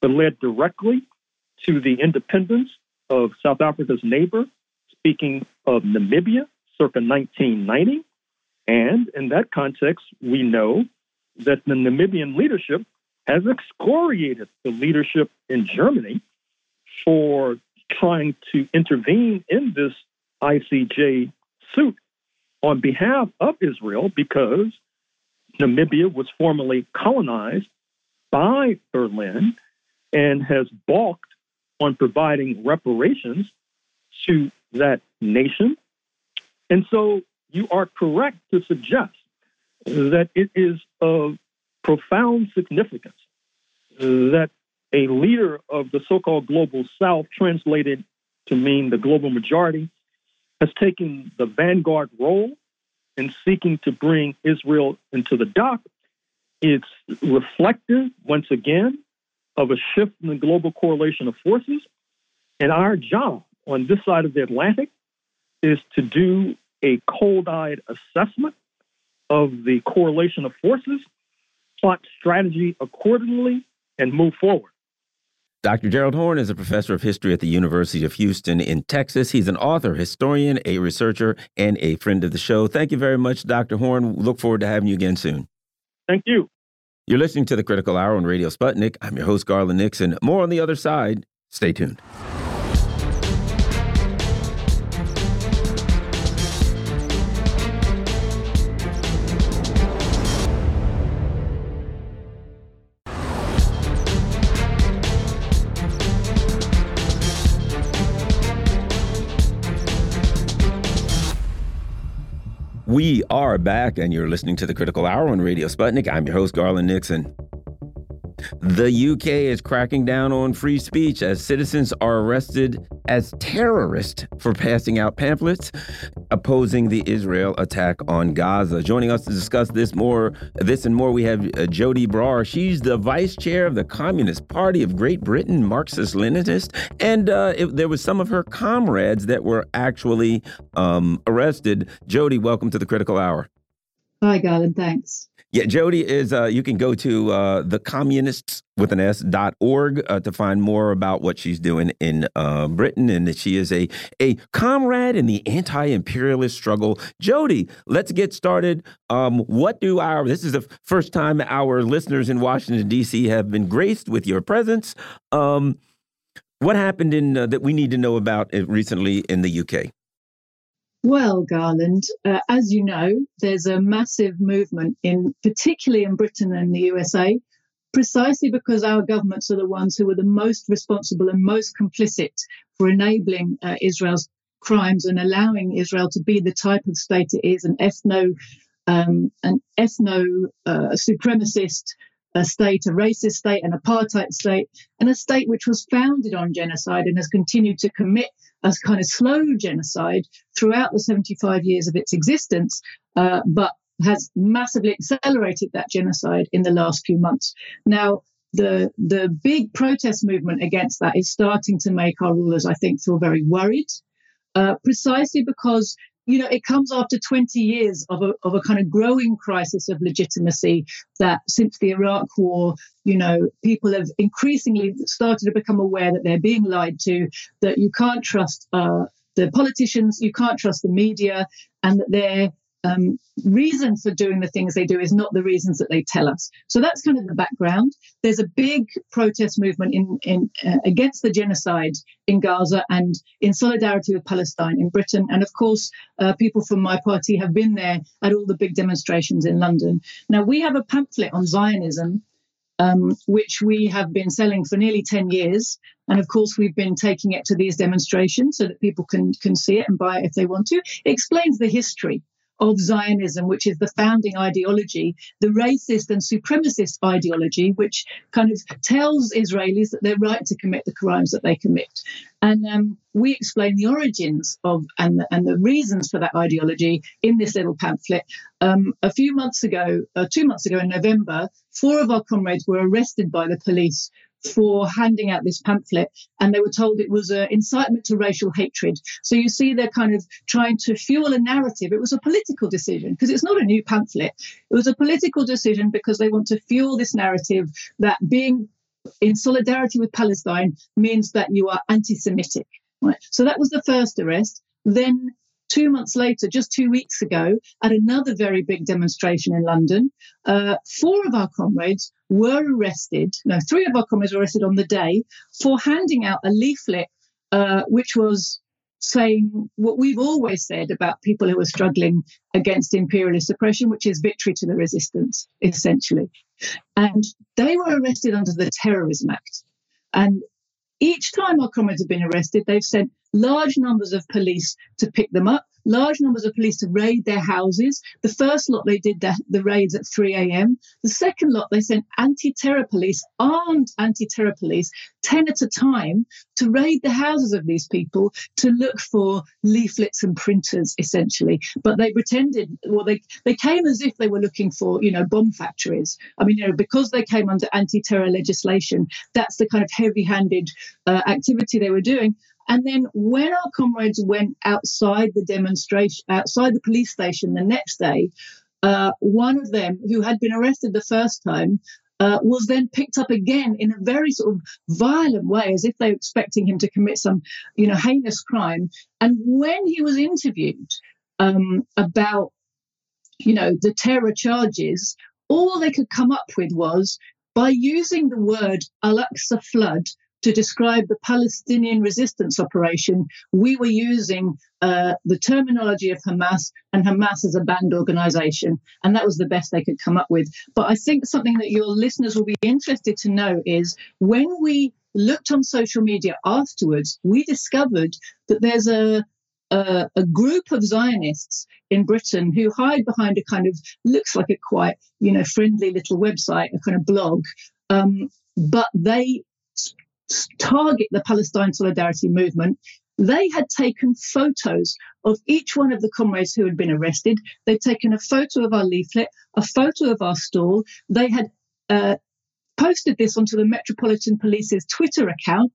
but led directly to the independence of South Africa's neighbor, speaking of Namibia circa 1990. And in that context, we know that the Namibian leadership has excoriated the leadership in Germany for trying to intervene in this ICJ suit on behalf of Israel because Namibia was formerly colonized by Berlin and has balked on providing reparations to that nation. And so you are correct to suggest that it is of profound significance that a leader of the so called global south, translated to mean the global majority, has taken the vanguard role in seeking to bring Israel into the dock. It's reflective, once again, of a shift in the global correlation of forces. And our job on this side of the Atlantic is to do a cold eyed assessment of the correlation of forces, plot strategy accordingly, and move forward. Dr. Gerald Horne is a professor of history at the University of Houston in Texas. He's an author, historian, a researcher, and a friend of the show. Thank you very much, Dr. Horne. Look forward to having you again soon. Thank you. You're listening to the Critical Hour on Radio Sputnik. I'm your host, Garland Nixon. More on the other side. Stay tuned. We are back, and you're listening to the Critical Hour on Radio Sputnik. I'm your host, Garland Nixon. The UK is cracking down on free speech as citizens are arrested as terrorists for passing out pamphlets opposing the Israel attack on Gaza. Joining us to discuss this more, this and more, we have uh, Joti Brar. She's the vice chair of the Communist Party of Great Britain, Marxist-Leninist, and uh, it, there was some of her comrades that were actually um, arrested. Joti, welcome to the Critical Hour. Hi, Garland. Thanks. Yeah, Joti is, uh, you can go to uh, with an S dot org uh, to find more about what she's doing in uh, Britain and that she is a, a comrade in the anti imperialist struggle. Joti, let's get started. Um, what do our, this is the first time our listeners in Washington, D.C. have been graced with your presence. Um, what happened in uh, that we need to know about uh, recently in the UK? Well, Garland, uh, as you know, there's a massive movement in, particularly in Britain and the USA, precisely because our governments are the ones who are the most responsible and most complicit for enabling uh, Israel's crimes and allowing Israel to be the type of state it is, an ethno, um, an ethno uh, supremacist a state, a racist state, an apartheid state, and a state which was founded on genocide and has continued to commit a kind of slow genocide throughout the 75 years of its existence, uh, but has massively accelerated that genocide in the last few months. Now, the the big protest movement against that is starting to make our rulers, I think, feel very worried, uh, precisely because you know, it comes after 20 years of a, of a kind of growing crisis of legitimacy that since the Iraq war, you know, people have increasingly started to become aware that they're being lied to, that you can't trust uh, the politicians, you can't trust the media, and that they're um, reason for doing the things they do is not the reasons that they tell us. So that's kind of the background. There's a big protest movement in, in uh, against the genocide in Gaza and in solidarity with Palestine in Britain. And of course, uh, people from my party have been there at all the big demonstrations in London. Now we have a pamphlet on Zionism. Um, which we have been selling for nearly 10 years. And of course, we've been taking it to these demonstrations so that people can, can see it and buy it if they want to. It explains the history of Zionism, which is the founding ideology, the racist and supremacist ideology, which kind of tells Israelis that they're right to commit the crimes that they commit. And um, we explain the origins of and the, and the reasons for that ideology in this little pamphlet. Um, a few months ago, uh, two months ago in November, four of our comrades were arrested by the police for handing out this pamphlet, and they were told it was an incitement to racial hatred. So you see, they're kind of trying to fuel a narrative. It was a political decision because it's not a new pamphlet. It was a political decision because they want to fuel this narrative that being in solidarity with Palestine means that you are anti-Semitic. Right. So that was the first arrest. Then two months later, just two weeks ago, at another very big demonstration in London, uh, four of our comrades were arrested. No, three of our comrades were arrested on the day for handing out a leaflet uh, which was saying what we've always said about people who are struggling against imperialist oppression, which is victory to the resistance, essentially. And they were arrested under the Terrorism Act. And each time our comrades have been arrested, they've sent large numbers of police to pick them up, large numbers of police to raid their houses. The first lot they did the, the raids at 3 a.m. The second lot they sent anti-terror police, armed anti-terror police, 10 at a time, to raid the houses of these people to look for leaflets and printers, essentially. But they pretended, well, they, they came as if they were looking for, you know, bomb factories. I mean, you know, because they came under anti-terror legislation, that's the kind of heavy-handed uh, activity they were doing. And then when our comrades went outside the demonstration, outside the police station the next day, uh, one of them who had been arrested the first time uh, was then picked up again in a very sort of violent way, as if they were expecting him to commit some, you know, heinous crime. And when he was interviewed um, about, you know, the terror charges, all they could come up with was by using the word Al-Aqsa flood to describe the Palestinian resistance operation, we were using uh, the terminology of Hamas and Hamas as a banned organization. And that was the best they could come up with. But I think something that your listeners will be interested to know is when we looked on social media afterwards, we discovered that there's a a, a, group of Zionists in Britain who hide behind a kind of looks like a quite you know friendly little website, a kind of blog, um, but they target the Palestine Solidarity Movement, they had taken photos of each one of the comrades who had been arrested. They'd taken a photo of our leaflet, a photo of our stall. They had uh, posted this onto the Metropolitan Police's Twitter account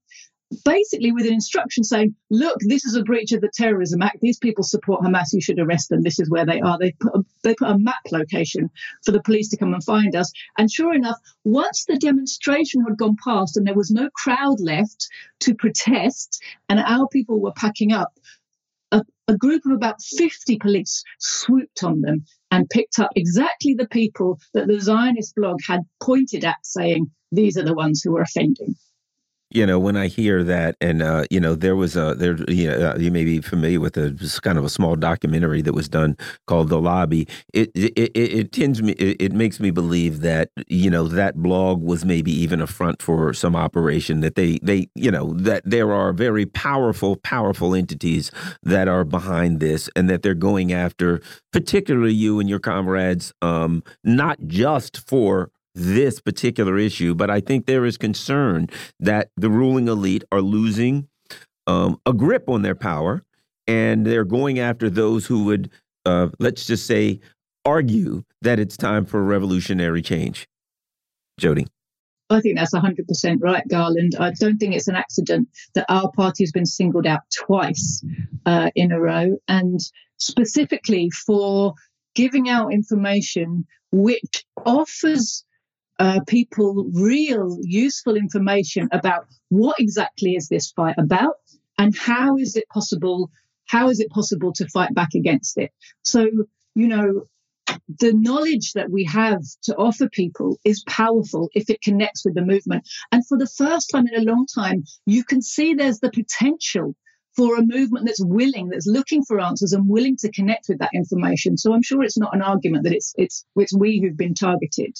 basically with an instruction saying, look, this is a breach of the Terrorism Act. These people support Hamas. You should arrest them. This is where they are. They put a, they put a map location for the police to come and find us. And sure enough, once the demonstration had gone past and there was no crowd left to protest and our people were packing up, a, a group of about 50 police swooped on them and picked up exactly the people that the Zionist blog had pointed at, saying, these are the ones who are offending you know when i hear that and uh, you know there was a there you, know, uh, you may be familiar with a kind of a small documentary that was done called the lobby. It it, it, it tends me it, it, makes me believe that you know that blog was maybe even a front for some operation that they they you know that there are very powerful powerful entities that are behind this and that they're going after particularly you and your comrades um not just for this particular issue, but I think there is concern that the ruling elite are losing um, a grip on their power and they're going after those who would, uh, let's just say, argue that it's time for revolutionary change. Joti. I think that's 100% right, Garland. I don't think it's an accident that our party has been singled out twice uh, in a row, and specifically for giving out information which offers uh, people real useful information about what exactly is this fight about and how is it possible how is it possible to fight back against it so you know, the knowledge that we have to offer people is powerful if it connects with the movement. And for the first time in a long time, you can see there's the potential for a movement that's willing, that's looking for answers and willing to connect with that information. So I'm sure it's not an argument that it's it's it's we who've been targeted.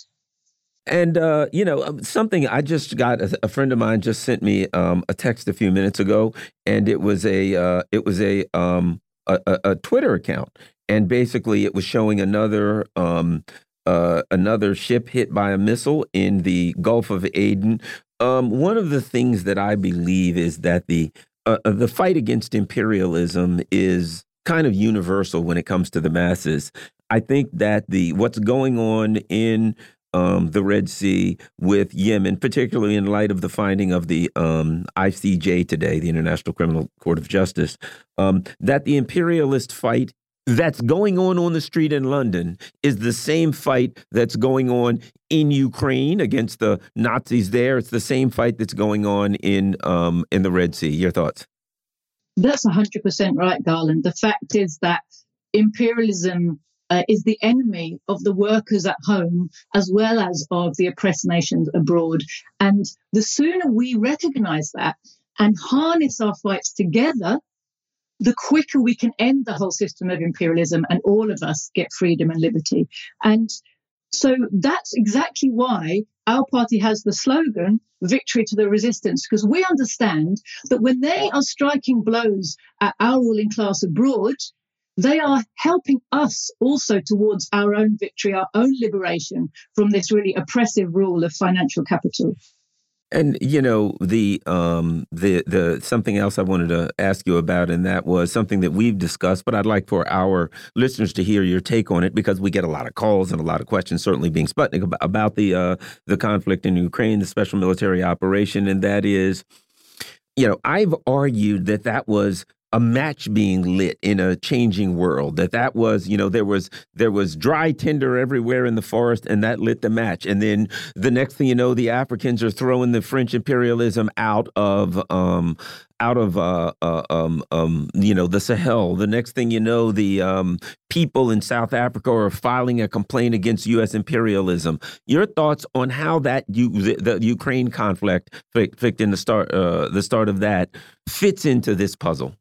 And uh, you know um, something I just got a, a friend of mine just sent me um, a text a few minutes ago, and it was a uh, it was a, um, a, a Twitter account, and basically it was showing another um, uh, another ship hit by a missile in the Gulf of Aden. Um, one of the things that I believe is that the uh, uh, the fight against imperialism is kind of universal when it comes to the masses. I think that the what's going on in um, the Red Sea with Yemen, particularly in light of the finding of the um, ICJ today, the International Criminal Court of Justice, um, that the imperialist fight that's going on on the street in London is the same fight that's going on in Ukraine against the Nazis there. It's the same fight that's going on in um, in the Red Sea. Your thoughts? That's 100% right, Garland. The fact is that imperialism uh, is the enemy of the workers at home as well as of the oppressed nations abroad. And the sooner we recognize that and harness our fights together, the quicker we can end the whole system of imperialism and all of us get freedom and liberty. And so that's exactly why our party has the slogan victory to the resistance because we understand that when they are striking blows at our ruling class abroad they are helping us also towards our own victory our own liberation from this really oppressive rule of financial capital. And you know the um the the something else I wanted to ask you about, and that was something that we've discussed, but I'd like for our listeners to hear your take on it because we get a lot of calls and a lot of questions, certainly being Sputnik about, the uh, the conflict in Ukraine, the special military operation, and that is, you know, I've argued that that was a match being lit in a changing world that that was you know there was there was dry tinder everywhere in the forest and that lit the match. And then the next thing you know the africans are throwing the french imperialism out of um out of uh, uh um um you know the sahel. The next thing you know the um people in south africa are filing a complaint against us imperialism. Your thoughts on how that you the, the ukraine conflict in the start uh the start of that fits into this puzzle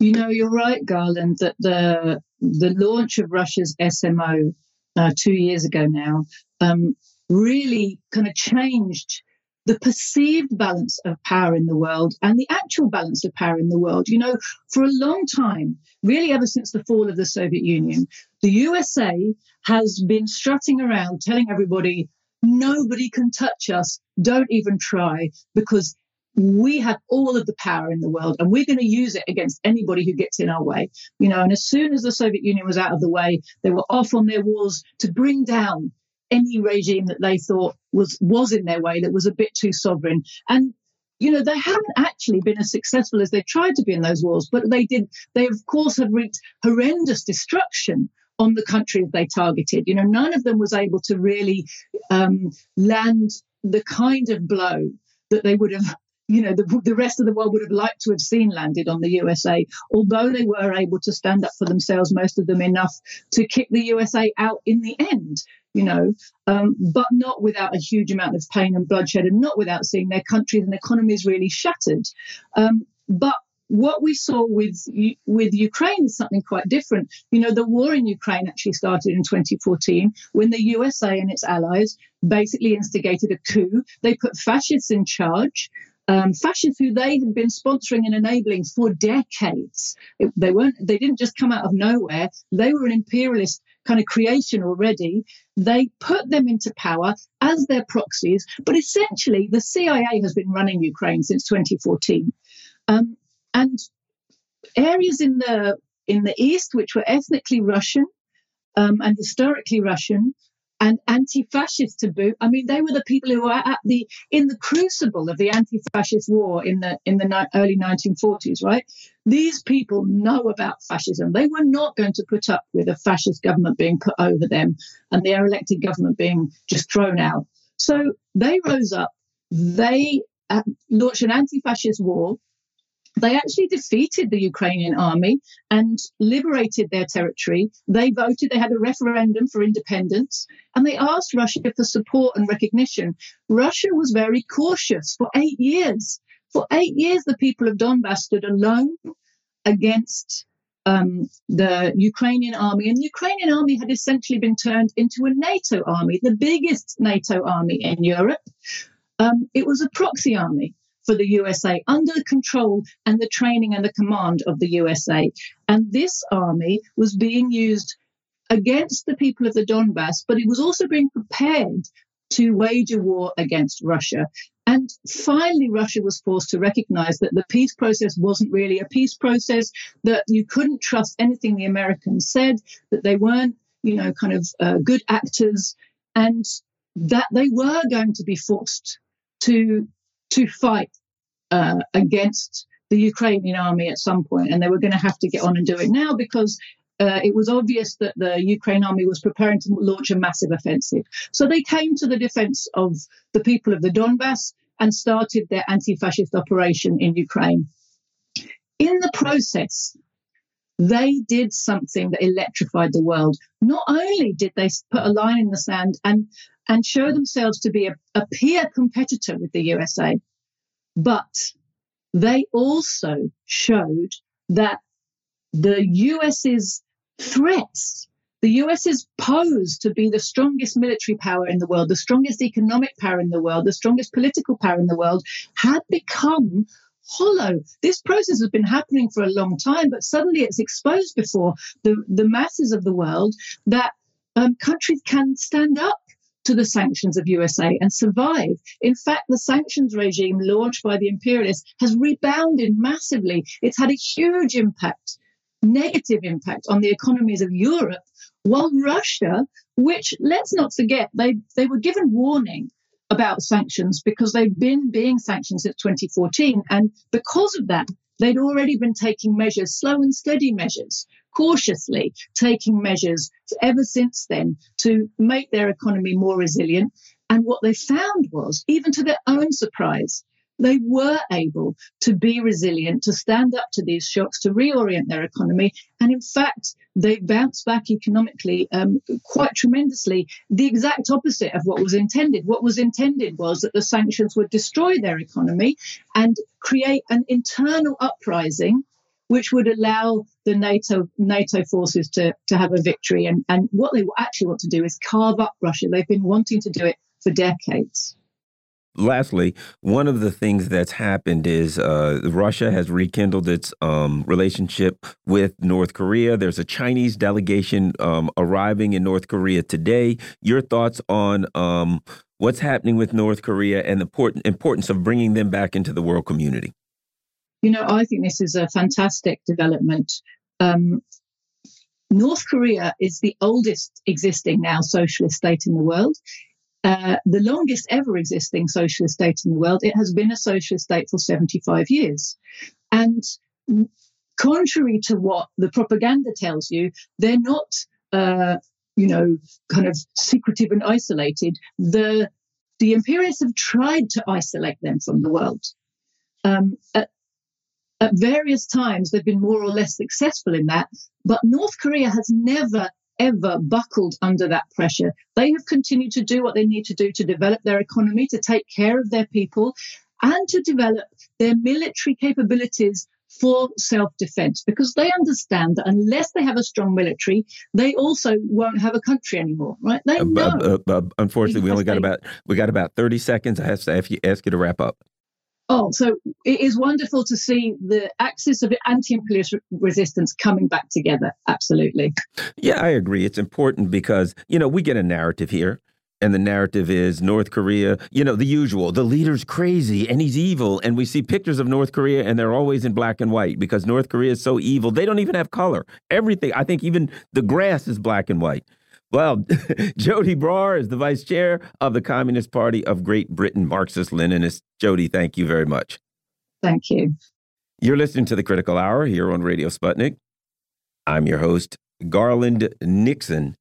you know, you're right, Garland, that the the launch of Russia's SMO uh, two years ago now um, really kind of changed the perceived balance of power in the world and the actual balance of power in the world. You know, for a long time, really ever since the fall of the Soviet Union, the USA has been strutting around telling everybody, nobody can touch us, don't even try, because we have all of the power in the world and we're going to use it against anybody who gets in our way. You know, and as soon as the Soviet Union was out of the way, they were off on their wars to bring down any regime that they thought was was in their way that was a bit too sovereign. And you know, they haven't actually been as successful as they tried to be in those wars, but they did. They of course have wreaked horrendous destruction on the countries they targeted. You know, none of them was able to really um, land the kind of blow that they would have you know, the, the rest of the world would have liked to have seen landed on the USA, although they were able to stand up for themselves, most of them enough to kick the USA out in the end, you know, um, but not without a huge amount of pain and bloodshed and not without seeing their countries and economies really shattered. Um, but what we saw with with Ukraine is something quite different. You know, the war in Ukraine actually started in 2014 when the USA and its allies basically instigated a coup. They put fascists in charge um, fascists who they had been sponsoring and enabling for decades. It, they weren't. They didn't just come out of nowhere. They were an imperialist kind of creation already. They put them into power as their proxies. But essentially, the CIA has been running Ukraine since 2014, um, and areas in the in the east which were ethnically Russian um, and historically Russian and anti-fascist to boot. I mean, they were the people who were at the in the crucible of the anti-fascist war in the in the ni- early 1940s, right? These people know about fascism. They were not going to put up with a fascist government being put over them and their elected government being just thrown out. So they rose up. They uh, launched an anti-fascist war they actually defeated the Ukrainian army and liberated their territory. They voted, they had a referendum for independence, and they asked Russia for support and recognition. Russia was very cautious for eight years. For eight years, the people of Donbass stood alone against um, the Ukrainian army. And the Ukrainian army had essentially been turned into a NATO army, the biggest NATO army in Europe. Um, it was a proxy army for the USA under the control and the training and the command of the USA. And this army was being used against the people of the Donbass, but it was also being prepared to wage a war against Russia. And finally, Russia was forced to recognize that the peace process wasn't really a peace process, that you couldn't trust anything the Americans said, that they weren't, you know, kind of uh, good actors, and that they were going to be forced to to fight uh, against the Ukrainian army at some point, and they were going to have to get on and do it now because uh, it was obvious that the Ukraine army was preparing to launch a massive offensive. So they came to the defense of the people of the Donbass and started their anti fascist operation in Ukraine. In the process, they did something that electrified the world. Not only did they put a line in the sand and, and show themselves to be a, a peer competitor with the USA, but they also showed that the US's threats, the US's pose to be the strongest military power in the world, the strongest economic power in the world, the strongest political power in the world, had become hollow. This process has been happening for a long time, but suddenly it's exposed before the, the masses of the world that um, countries can stand up to the sanctions of USA and survive. In fact, the sanctions regime launched by the imperialists has rebounded massively. It's had a huge impact negative impact on the economies of Europe, while Russia, which let's not forget, they, they were given warning about sanctions because they've been being sanctioned since 2014. And because of that, they'd already been taking measures, slow and steady measures, cautiously taking measures ever since then to make their economy more resilient. And what they found was, even to their own surprise, they were able to be resilient, to stand up to these shocks, to reorient their economy. And in fact, they bounced back economically um, quite tremendously, the exact opposite of what was intended. What was intended was that the sanctions would destroy their economy and create an internal uprising. Which would allow the NATO NATO forces to, to have a victory, and, and what they actually want to do is carve up Russia. They've been wanting to do it for decades lastly, one of the things that's happened is uh, Russia has rekindled its um, relationship with North Korea. There's a Chinese delegation um, arriving in North Korea today. Your thoughts on um, what's happening with North Korea and the importance of bringing them back into the world community? You know, I think this is a fantastic development. Um, North Korea is the oldest existing now socialist state in the world. Uh, the longest ever existing socialist state in the world. It has been a socialist state for 75 years. And contrary to what the propaganda tells you, they're not, uh, you know, kind of secretive and isolated. The, the imperialists have tried to isolate them from the world. Um, at, at various times, they've been more or less successful in that, but North Korea has never, ever buckled under that pressure. They have continued to do what they need to do to develop their economy, to take care of their people, and to develop their military capabilities for self defense because they understand that unless they have a strong military, they also won't have a country anymore, right? They know. Uh, uh, unfortunately, we only got about we got about thirty seconds. I have to ask you, ask you to wrap up. Oh, so it is wonderful to see the axis of anti-imperialist resistance coming back together. Absolutely. Yeah, I agree. It's important because, you know, we get a narrative here. And the narrative is North Korea, you know, the usual. The leader's crazy and he's evil. And we see pictures of North Korea and they're always in black and white because North Korea is so evil. They don't even have color. Everything, I think even the grass is black and white. Well, Joti Brar is the vice chair of the Communist Party of Great Britain, Marxist Leninist. Joti, thank you very much. Thank you. You're listening to the Critical Hour here on Radio Sputnik. I'm your host, Garland Nixon.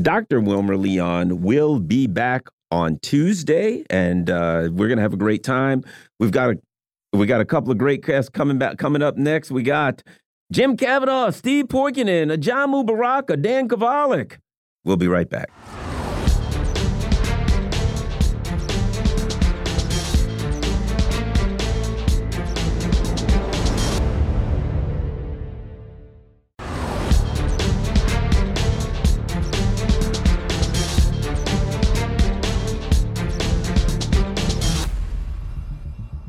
Dr. Wilmer Leon will be back on Tuesday, and uh, we're going to have a great time. We've got a We got a couple of great guests coming back coming up next. We got Jim Kavanagh, Steve Poikonen, Ajamu Baraka, Dan Kovalik. We'll be right back.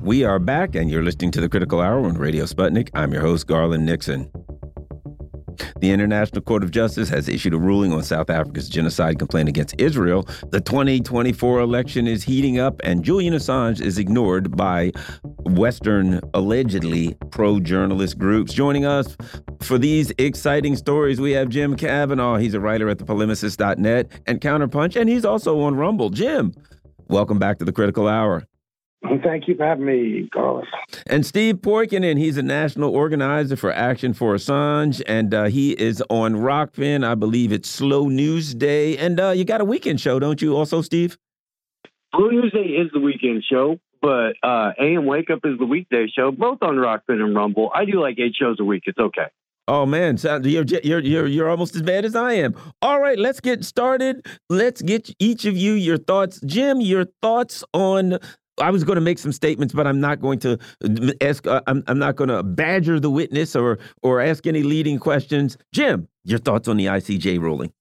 We are back, and you're listening to the Critical Hour on Radio Sputnik. I'm your host, Garland Nixon. The International Court of Justice has issued a ruling on South Africa's genocide complaint against Israel. The 2024 election is heating up, and Julian Assange is ignored by Western, allegedly pro journalist groups. Joining us for these exciting stories, we have Jim Kavanagh. He's a writer at thepolemicist.net and Counterpunch, and he's also on Rumble. Jim, welcome back to the Critical Hour. Thank you for having me, Carlos. And Steve Poikonen, he's a national organizer for Action for Assange, and uh, he is on Rokfin. I believe it's Slow News Day. And uh, you got a weekend show, don't you, also, Steve? Slow News Day is the weekend show, but uh, AM Wake Up is the weekday show, both on Rokfin and Rumble. I do like eight shows a week. It's okay. Oh man, you're you're you're you're almost as bad as I am. All right, let's get started. Let's get each of you your thoughts. Jim, your thoughts on I was going to make some statements, but I'm not going to ask. Uh, I'm, I'm not going to badger the witness or or ask any leading questions. Jim, your thoughts on the ICJ ruling?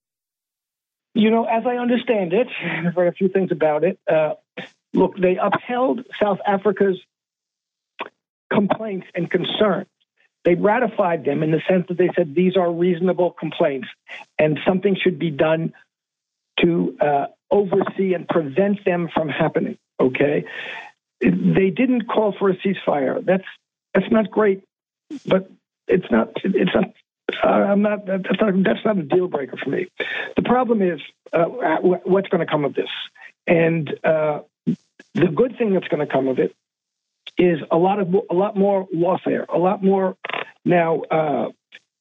You know, as I understand it, I've read a few things about it. Uh, look, they upheld South Africa's complaints and concerns. They ratified them in the sense that they said these are reasonable complaints, and something should be done to uh, oversee and prevent them from happening. Okay, they didn't call for a ceasefire. That's that's not great, but it's not it's not. Uh, I'm not. That's not. That's not a deal breaker for me. The problem is uh, what's going to come of this, and uh, the good thing that's going to come of it is a lot of a lot more lawfare, a lot more now uh,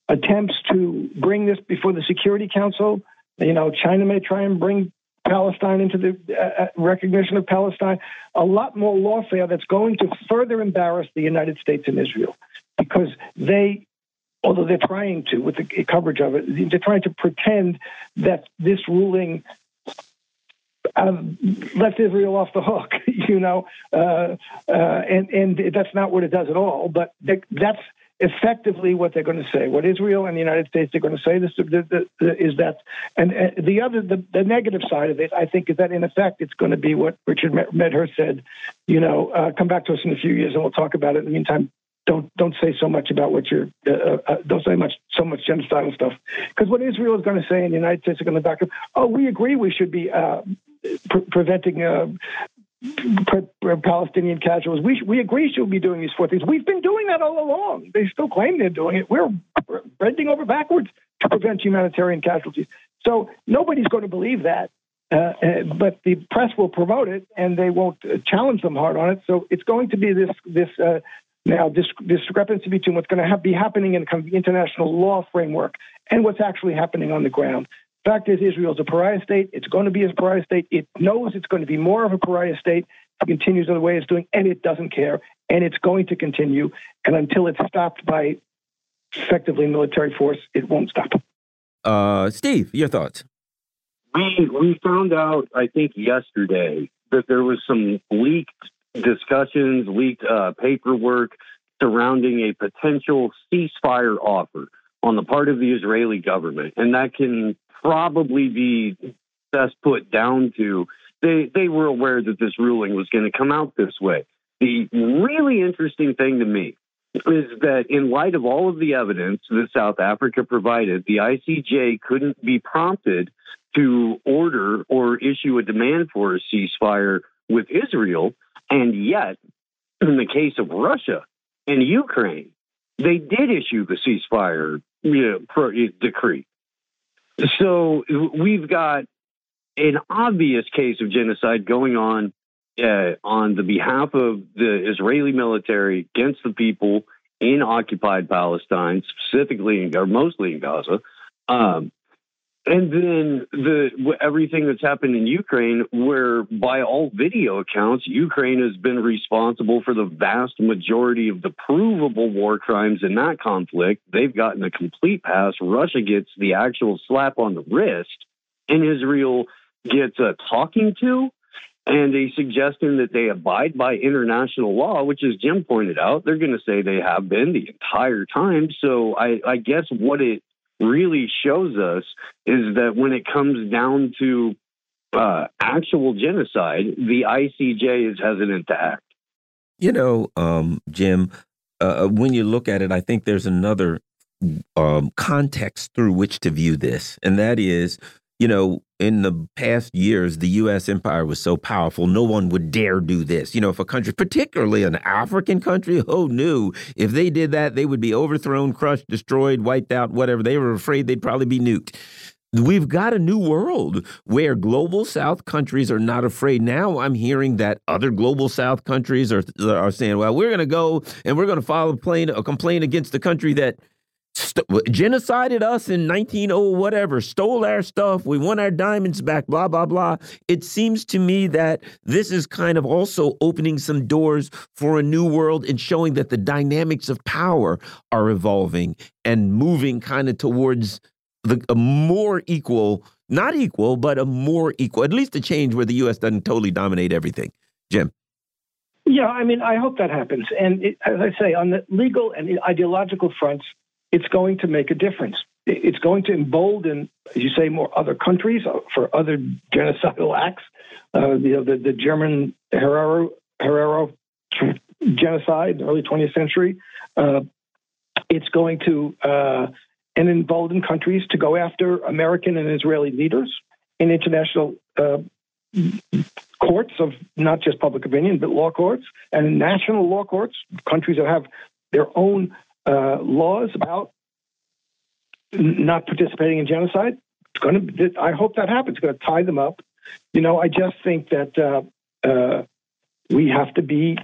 attempts to bring this before the Security Council. You know, China may try and bring Palestine into the uh, uh, recognition of Palestine, a lot more lawfare that's going to further embarrass the United States and Israel because they, although they're trying to, with the coverage of it, they're trying to pretend that this ruling uh, left Israel off the hook, you know, uh, uh, and and that's not what it does at all. But that's effectively what they're going to say. What Israel and the United States are going to say this is that, and uh, the other, the, the, negative side of it, I think, is that in effect it's going to be what Richard Medhurst said. You know, uh, come back to us in a few years and we'll talk about it. In the meantime, don't don't say so much about what you're uh, uh, uh don't say much so much genocidal stuff because what Israel is going to say and the United States are going to back up. Oh, we agree we should be uh, pre preventing uh, Palestinian casualties. We, we agree she'll be doing these four things. We've been doing that all along. They still claim they're doing it. We're bending over backwards to prevent humanitarian casualties. So nobody's going to believe that. Uh, uh, but the press will promote it, and they won't uh, challenge them hard on it. So it's going to be this this uh, now this discrepancy between what's going to have, be happening in kind of the international law framework and what's actually happening on the ground. Fact is, Israel is a pariah state. It's going to be a pariah state. It knows it's going to be more of a pariah state. if It continues the way it's doing, and it doesn't care. And it's going to continue. And until it's stopped by effectively military force, it won't stop. Uh, Steve, your thoughts? We we found out, I think, yesterday that there was some leaked discussions, leaked uh, paperwork surrounding a potential ceasefire offer on the part of the Israeli government, and that can probably be best put down to they they were aware that this ruling was going to come out this way. The really interesting thing to me is that in light of all of the evidence that South Africa provided, the ICJ couldn't be prompted to order or issue a demand for a ceasefire with Israel. And yet, in the case of Russia and Ukraine, they did issue the ceasefire you know, decree. So we've got an obvious case of genocide going on uh, on the behalf of the Israeli military against the people in occupied Palestine, specifically in, or mostly in Gaza. Um, and then the everything that's happened in Ukraine, where by all video accounts, Ukraine has been responsible for the vast majority of the provable war crimes in that conflict. They've gotten a complete pass. Russia gets the actual slap on the wrist, and Israel gets a talking to and a suggestion that they abide by international law, which, as Jim pointed out, they're going to say they have been the entire time. So I, I guess what it really shows us is that when it comes down to uh, actual genocide, the ICJ is hesitant to act. You know, um, Jim, uh, when you look at it, I think there's another um, context through which to view this, and that is you know, in the past years, the U.S. empire was so powerful, no one would dare do this. You know, if a country, particularly an African country, who knew if they did that, they would be overthrown, crushed, destroyed, wiped out, whatever. They were afraid they'd probably be nuked. We've got a new world where global South countries are not afraid. Now I'm hearing that other global South countries are are saying, "Well, we're going to go and we're going to file a, a complaint against the country that genocided us in 1900 whatever stole our stuff we want our diamonds back blah blah blah. It seems to me that this is kind of also opening some doors for a new world and showing that the dynamics of power are evolving and moving kind of towards the a more equal not equal but a more equal at least a change where the US doesn't totally dominate everything. Jim. Yeah, I mean, I hope that happens. And it, as I say, on the legal and ideological fronts, it's going to make a difference. It's going to embolden, as you say, more other countries uh, for other genocidal acts. Uh, you know, the, the German Herero, Herero genocide, in the early 20th century. Uh, it's going to uh, and embolden countries to go after American and Israeli leaders in international uh, courts of not just public opinion, but law courts and national law courts, countries that have their own uh, laws about not participating in genocide. It's going to. I hope that happens. It's going to tie them up. You know, I just think that uh, uh, we have to be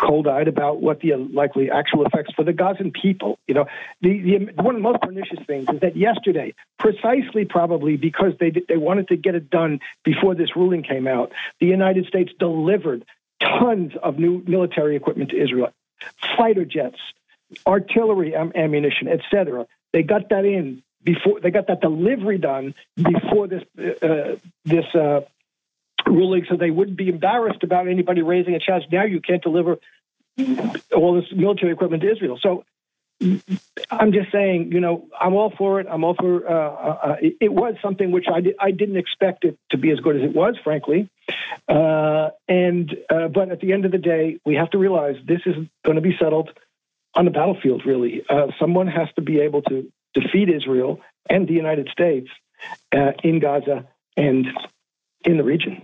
cold-eyed about what the likely actual effects for the Gazan people. You know, the, the one of the most pernicious things is that yesterday, precisely probably because they they wanted to get it done before this ruling came out, the United States delivered tons of new military equipment to Israel, fighter jets, artillery ammunition, etc. They got that in before they got that delivery done before this uh, this uh, ruling, so they wouldn't be embarrassed about anybody raising a challenge. Now you can't deliver all this military equipment to Israel. So I'm just saying, you know, I'm all for it. I'm all for. Uh, uh, uh it, it, was something which I, I didn't expect it to be as good as it was, frankly. Uh, and but at the end of the day, we have to realize this is going to be settled on the battlefield, really. Uh, someone has to be able to defeat Israel and the United States uh, in Gaza and in the region.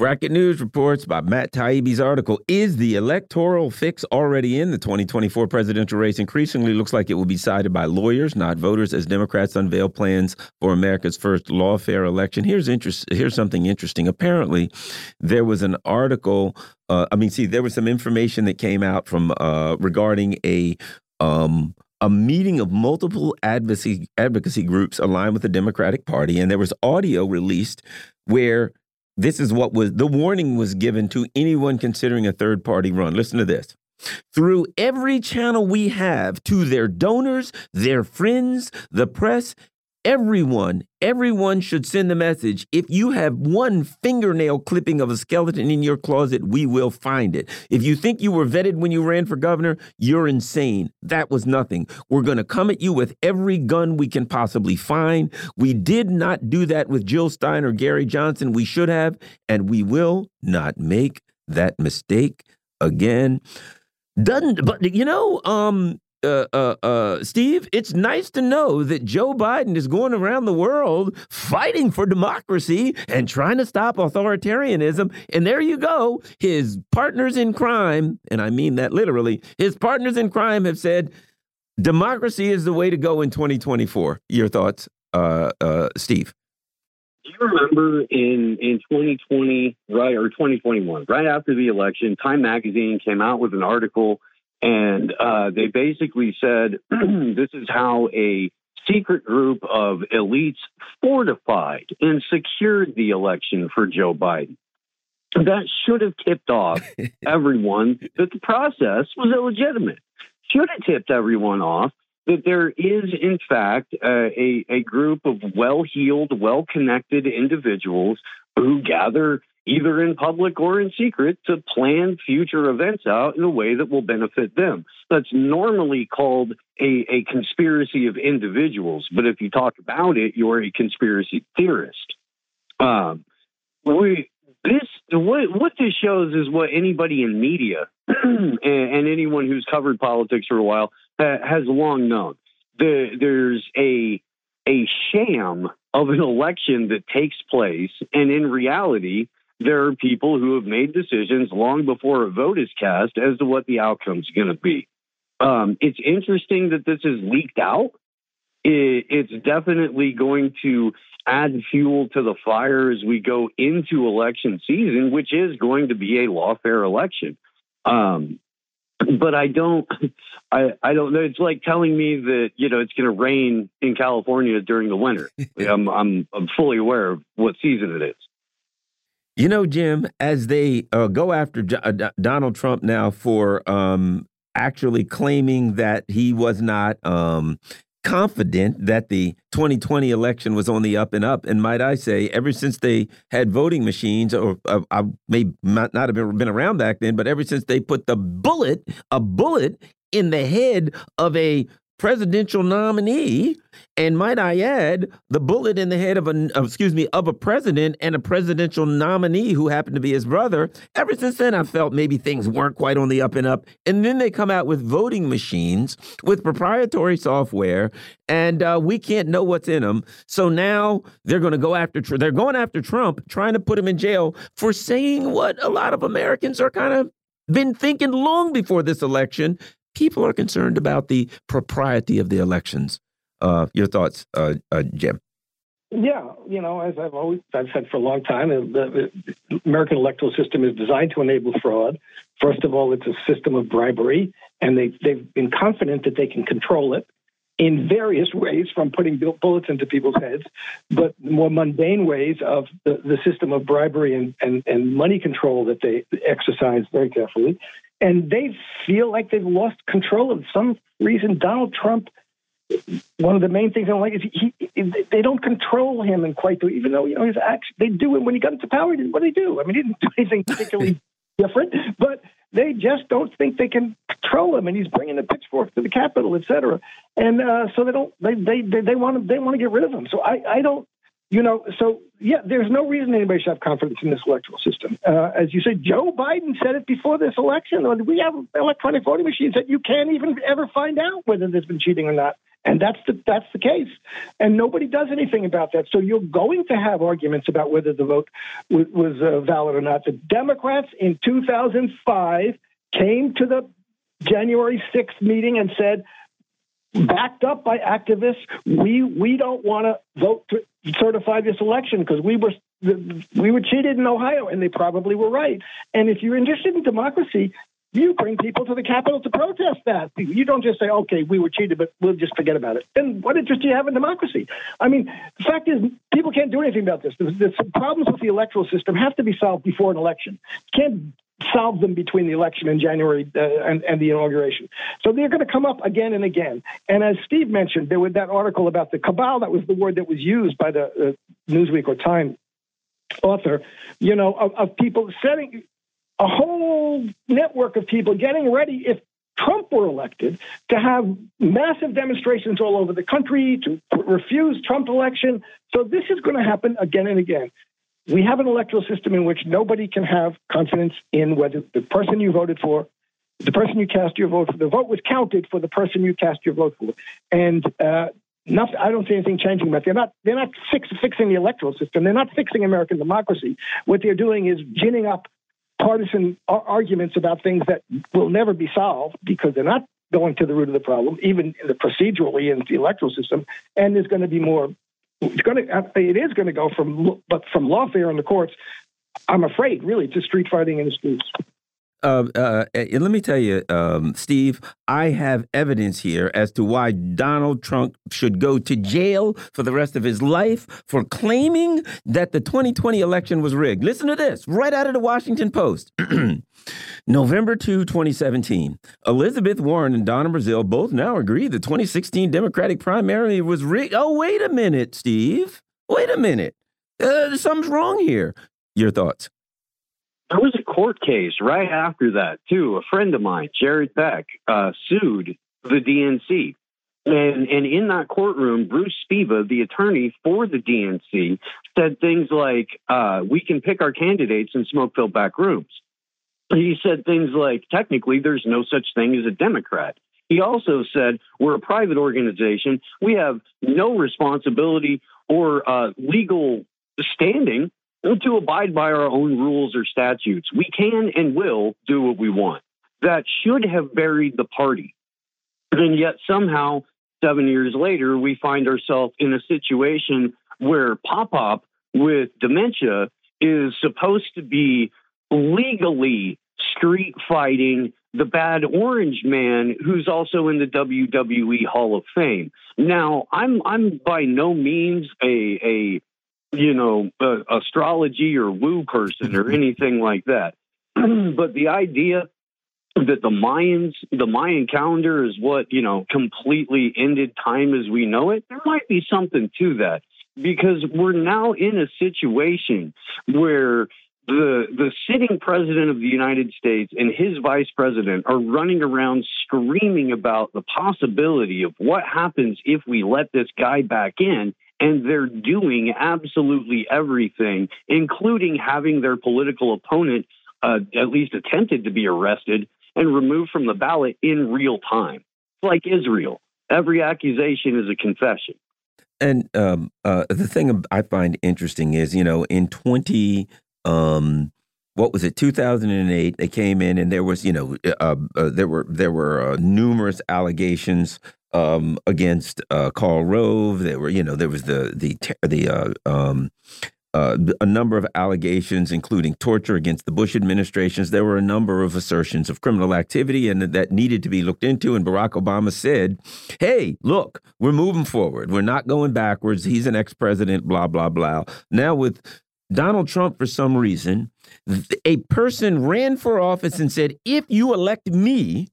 Racket News reports by Matt Taibbi's article Is the electoral fix already in the 2024 presidential race? Increasingly looks like it will be decided by lawyers, not voters, as Democrats unveil plans for America's first lawfare election. Here's interest. Here's something interesting. Apparently, there was an article. Uh, I mean, see, there was some information that came out from uh, regarding a um, a meeting of multiple advocacy advocacy groups aligned with the Democratic Party, and there was audio released where this is what was the warning was given to anyone considering a third party run. Listen to this. Through every channel we have to their donors, their friends, the press, Everyone, everyone should send the message. If you have one fingernail clipping of a skeleton in your closet, we will find it. If you think you were vetted when you ran for governor, you're insane. That was nothing. We're going to come at you with every gun we can possibly find. We did not do that with Jill Stein or Gary Johnson. We should have, and we will not make that mistake again. Doesn't, but you know, um, uh, uh, uh, Steve, it's nice to know that Joe Biden is going around the world fighting for democracy and trying to stop authoritarianism. And there you go. His partners in crime, and I mean that literally, his partners in crime have said democracy is the way to go in 2024. Your thoughts, uh, uh, Steve? Do you remember in, in 2020, right, or 2021, right after the election, Time Magazine came out with an article and uh, they basically said this is how a secret group of elites fortified and secured the election for Joe Biden. That should have tipped off everyone that the process was illegitimate. Should have tipped everyone off that there is, in fact, uh, a, a group of well heeled, well connected individuals who gather either in public or in secret to plan future events out in a way that will benefit them. That's normally called a, a conspiracy of individuals, but if you talk about it, you're a conspiracy theorist. Um, we, this what what this shows is what anybody in media and, and, anyone who's covered politics for a while uh, has long known. The, there's a a sham of an election that takes place, and in reality, there are people who have made decisions long before a vote is cast as to what the outcome is going to be. Um, it's interesting that this is leaked out. It, it's definitely going to add fuel to the fire as we go into election season, which is going to be a lawfare election. Um, but I don't, I, I don't know. It's like telling me that you know it's going to rain in California during the winter. I'm, I'm, I'm fully aware of what season it is. You know, Jim, as they uh, go after uh, Donald Trump now for um, actually claiming that he was not um, confident that the 2020 election was on the up and up. And might I say, ever since they had voting machines, or uh, I may not have been around back then, but ever since they put the bullet, a bullet in the head of a presidential nominee, and might I add, the bullet in the head of a excuse me of a president and a presidential nominee who happened to be his brother. Ever since then, I felt maybe things weren't quite on the up and up. And then they come out with voting machines with proprietary software, and uh, we can't know what's in them. So now they're going to go after they're going after Trump, trying to put him in jail for saying what a lot of Americans are kind of been thinking long before this election people are concerned about the propriety of the elections. Uh, your thoughts, uh, uh, Jim? Yeah, you know, as I've always I've said for a long time, the, the American electoral system is designed to enable fraud. First of all, it's a system of bribery, and they they've been confident that they can control it in various ways, from putting bullets into people's heads, but more mundane ways of the, the system of bribery and, and, and money control that they exercise very carefully and they feel like they've lost control of some reason. Donald Trump, one of the main things I don't like is he, he they don't control him and quite do, even though you know his action they do it when he got into power. What did he do? I mean, he didn't do anything particularly different, but they just don't think they can control him, and he's bringing the pitchfork to the Capitol, et cetera. And uh, so they don't they they they, they want to they want to get rid of him. So I I don't you know, so yeah, there's no reason anybody should have confidence in this electoral system. Uh, as you said, Joe Biden said it before this election. We have electronic voting machines that you can't even ever find out whether there's been cheating or not. And that's the that's the case, and nobody does anything about that. So you're going to have arguments about whether the vote was, was uh, valid or not. The Democrats in 2005 came to the January 6th meeting and said, backed up by activists, we we don't want to vote to certify this election because we were we were cheated in Ohio, and they probably were right. And if you're interested in democracy, you bring people to the Capitol to protest that. You don't just say, okay, we were cheated, but we'll just forget about it. Then what interest do you have in democracy? I mean, the fact is, people can't do anything about this. The, the problems with the electoral system have to be solved before an election. You can't solve them between the election in January uh, and, and, the inauguration. So they're going to come up again and again. And as Steve mentioned, there was that article about the cabal. That was the word that was used by the uh, Newsweek or Time author. You know, of, of people setting a whole network of people getting ready if Trump were elected to have massive demonstrations all over the country to refuse Trump election. So this is going to happen again and again we have an electoral system in which nobody can have confidence in whether the person you voted for, the person you cast your vote for, the vote was counted for the person you cast your vote for. And uh, nothing, I don't see anything changing about. They're not. They're not fix, fixing the electoral system. They're not fixing American democracy. What they're doing is ginning up partisan arguments about things that will never be solved because they're not going to the root of the problem, even procedurally in the electoral system. And there's going to be more it's going to uh, it is going to go from but from lawfare in the courts i'm afraid really to street fighting in the streets Uh, uh, let me tell you, um, Steve, I have evidence here as to why Donald Trump should go to jail for the rest of his life for claiming that the 2020 election was rigged. Listen to this right out of the Washington Post. November 2, 2017. Elizabeth Warren and Donna Brazile both now agree the 2016 Democratic primary was rigged. Oh, wait a minute, Steve. Wait a minute. Uh, something's wrong here. Your thoughts? There was a court case right after that, too. A friend of mine, Jared Beck, uh, sued the DNC. And, and in that courtroom, Bruce Spiva, the attorney for the DNC, said things like, uh, we can pick our candidates in smoke filled back rooms. He said things like, technically, there's no such thing as a Democrat. He also said, we're a private organization. We have no responsibility or uh, legal standing to abide by our own rules or statutes. We can and will do what we want. That should have buried the party. And yet somehow, seven years later, we find ourselves in a situation where Pop Pop with dementia is supposed to be legally street fighting the bad orange man who's also in the WWE Hall of Fame. Now, I'm I'm by no means a a you know, uh, astrology or woo person or anything like that. but the idea that the Mayans, the Mayan calendar is what, you know, completely ended time as we know it, there might be something to that. Because we're now in a situation where the the sitting president of the United States and his vice president are running around screaming about the possibility of what happens if we let this guy back in and they're doing absolutely everything, including having their political opponent uh, at least attempted to be arrested and removed from the ballot in real time. like Israel. Every accusation is a confession. And um, uh, the thing I find interesting is, you know, in 20, um, what was it, 2008, they came in and there was, you know, uh, uh, there were there were uh, numerous allegations um, against uh, Karl Rove. There were, you know, there was the the the uh, um, uh, a number of allegations, including torture against the Bush administrations. There were a number of assertions of criminal activity, and that needed to be looked into. And Barack Obama said, "Hey, look, we're moving forward. We're not going backwards. He's an ex-president. Blah blah blah." Now with Donald Trump, for some reason, a person ran for office and said, "If you elect me."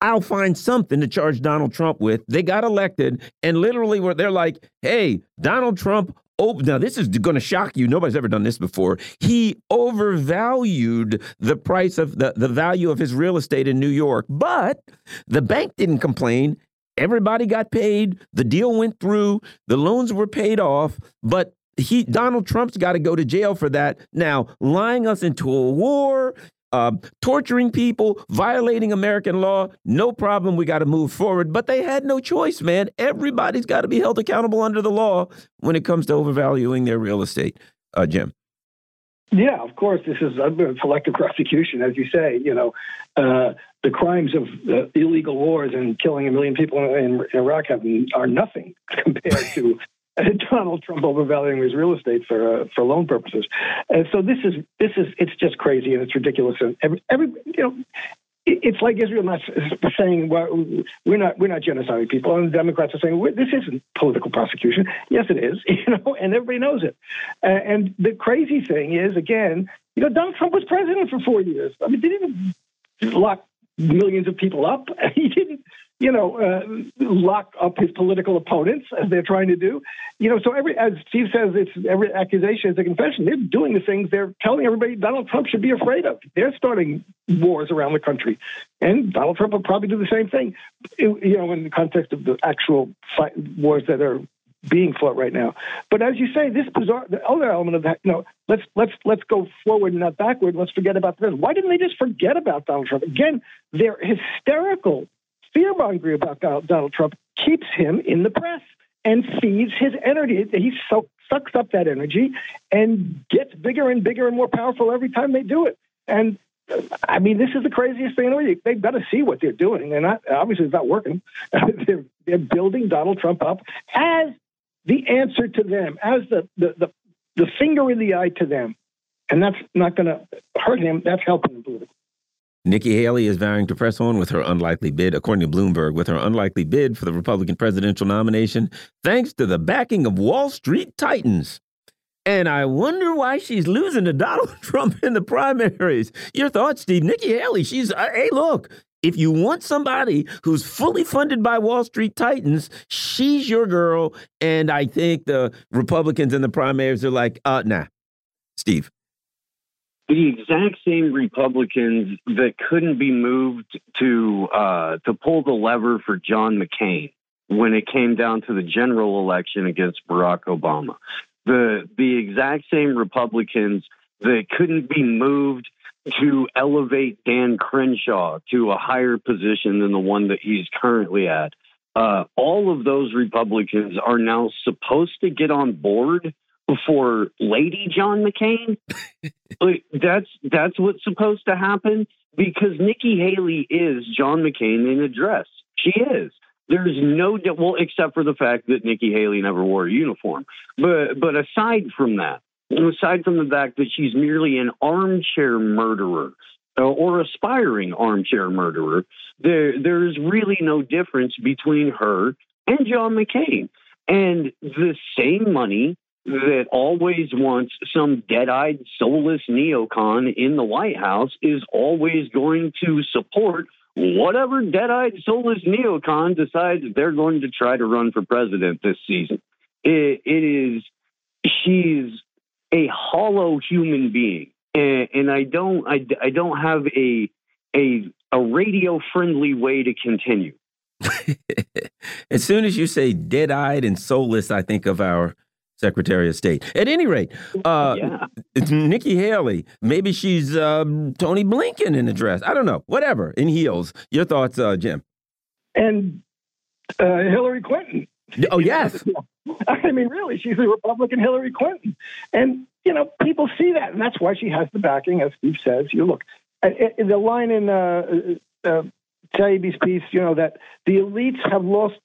I'll find something to charge Donald Trump with. They got elected, and literally, where they're like, "Hey, Donald Trump." Oh, now this is going to shock you. Nobody's ever done this before. He overvalued the price of the, the value of his real estate in New York, but the bank didn't complain. Everybody got paid. The deal went through. The loans were paid off, but he Donald Trump's got to go to jail for that. Now, lying us into a war, uh, torturing people, violating American law, no problem. We got to move forward. But they had no choice, man. Everybody's got to be held accountable under the law when it comes to overvaluing their real estate. Uh, Jim. Yeah, of course. This is a selective prosecution, as you say. You know, uh, the crimes of uh, illegal wars and killing a million people in, in Iraq have, are nothing compared to Donald Trump overvaluing his real estate for uh, for loan purposes. And so this is this is it's just crazy and it's ridiculous. And every, every you know. It's like Israel not saying well, we're not we're not genociding people, and the Democrats are saying this isn't political prosecution. Yes, it is, you know, and everybody knows it. And the crazy thing is, again, you know, Donald Trump was president for four years. I mean, didn't lock millions of people up. He didn't you know, uh, lock up his political opponents as they're trying to do. You know, so every as Steve says, it's every accusation is a confession. They're doing the things they're telling everybody Donald Trump should be afraid of. They're starting wars around the country, and Donald Trump will probably do the same thing. You know, in the context of the actual fight, wars that are being fought right now. But as you say, this bizarre the other element of that, you know, let's let's let's go forward and not backward. Let's forget about this. Why didn't they just forget about Donald Trump? Again, they're hysterical fear mongering about Donald Trump keeps him in the press and feeds his energy. He so, sucks up that energy and gets bigger and bigger and more powerful every time they do it. And uh, I mean, this is the craziest thing in the world. They've got to see what they're doing. They're not obviously it's not working. they're, they're building Donald Trump up as the answer to them, as the the, the, the finger in the eye to them. And that's not going to hurt him. That's helping him politically. Nikki Haley is vowing to press on with her unlikely bid, according to Bloomberg, with her unlikely bid for the Republican presidential nomination, thanks to the backing of Wall Street titans. And I wonder why she's losing to Donald Trump in the primaries. Your thoughts, Steve? Nikki Haley, she's, uh, hey, look, if you want somebody who's fully funded by Wall Street Titans, she's your girl. And I think the Republicans in the primaries are like, uh, nah. Steve. The exact same Republicans that couldn't be moved to uh, to pull the lever for John McCain when it came down to the general election against Barack Obama. The the exact same Republicans that couldn't be moved to elevate Dan Crenshaw to a higher position than the one that he's currently at. Uh, all of those Republicans are now supposed to get on board for Lady John McCain. that's that's what's supposed to happen because Nikki Haley is John McCain in a dress. She is. There's no well, except for the fact that Nikki Haley never wore a uniform. But but aside from that, aside from the fact that she's merely an armchair murderer uh, or aspiring armchair murderer, there there's really no difference between her and John McCain. And the same money that always wants some dead-eyed, soulless neocon in the White House is always going to support whatever dead-eyed, soulless neocon decides they're going to try to run for president this season. it, it is she's a hollow human being, and, and I don't I, I don't have a a a radio friendly way to continue. as soon as you say dead eyed and soulless, I think of our Secretary of State. At any rate, uh, yeah. it's Nikki Haley. Maybe she's uh, Tony Blinken in a dress. I don't know. Whatever, in heels. Your thoughts, uh, Jim? And uh, Hillary Clinton. Oh, yes. I mean, really, she's a Republican Hillary Clinton. And, you know, people see that. And that's why she has the backing, as Steve says. You look, the line in uh, uh, Taibbi's piece, you know, that the elites have lost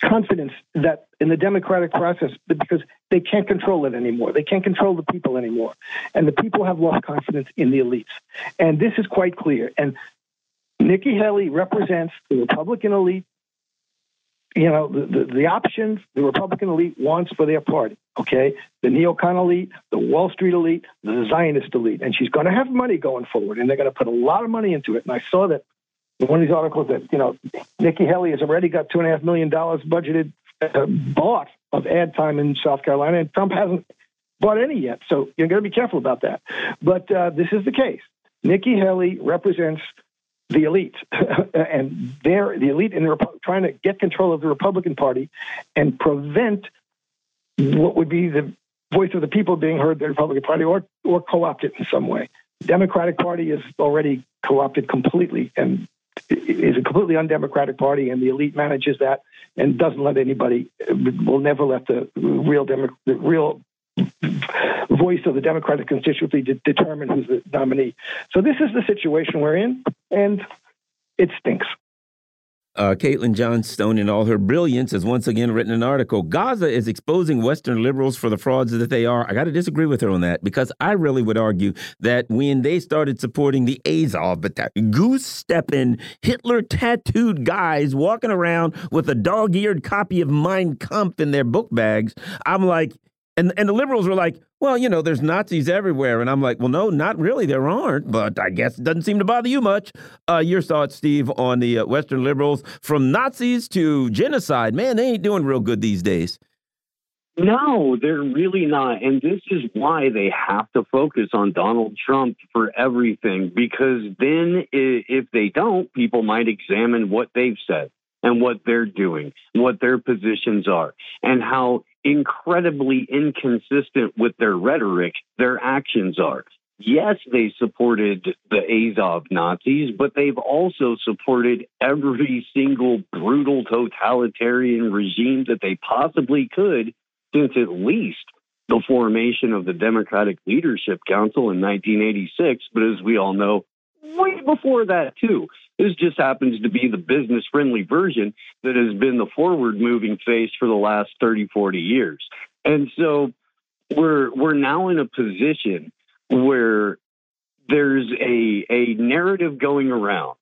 confidence that in the democratic process because they can't control it anymore. They can't control the people anymore. And the people have lost confidence in the elites. And this is quite clear. And Nikki Haley represents the Republican elite, you know, the, the, the options the Republican elite wants for their party, okay? The neocon elite, the Wall Street elite, the Zionist elite. And she's going to have money going forward, and they're going to put a lot of money into it. And I saw that one of these articles that you know Nikki Haley has already got two and a half million dollars budgeted uh, bought of ad time in South Carolina, and Trump hasn't bought any yet. So you're going to be careful about that. But uh, this is the case. Nikki Haley represents the elite, and they're the elite, in they're trying to get control of the Republican Party and prevent what would be the voice of the people being heard the Republican Party, or or co-opt it in some way. Democratic Party is already co-opted completely, and is a completely undemocratic party, and the elite manages that and doesn't let anybody will never let the real Demo- the real voice of the Democratic constituency de- determine who's the nominee. So this is the situation we're in, and it stinks. Uh, Caitlin Johnstone, in all her brilliance, has once again written an article. Gaza is exposing Western liberals for the frauds that they are. I got to disagree with her on that because I really would argue that when they started supporting the Azov battalion, goose stepping, Hitler tattooed guys walking around with a dog eared copy of Mein Kampf in their book bags, I'm like, and and the liberals were like, well, you know, there's Nazis everywhere, and I'm like, well, no, not really, there aren't, but I guess it doesn't seem to bother you much. Uh, your thoughts, Steve, on the uh, Western liberals from Nazis to genocide? Man, they ain't doing real good these days. No, they're really not. And this is why they have to focus on Donald Trump for everything, because then if they don't, people might examine what they've said and what they're doing, what their positions are, and how incredibly inconsistent with their rhetoric their actions are. Yes, they supported the Azov Nazis, but they've also supported every single brutal totalitarian regime that they possibly could since at least the formation of the Democratic Leadership Council in 1986. But as we all know, way before that, too. This just happens to be the business friendly version that has been the forward moving face for the last 30, 40 years. And so we're we're now in a position where there's a, a narrative going around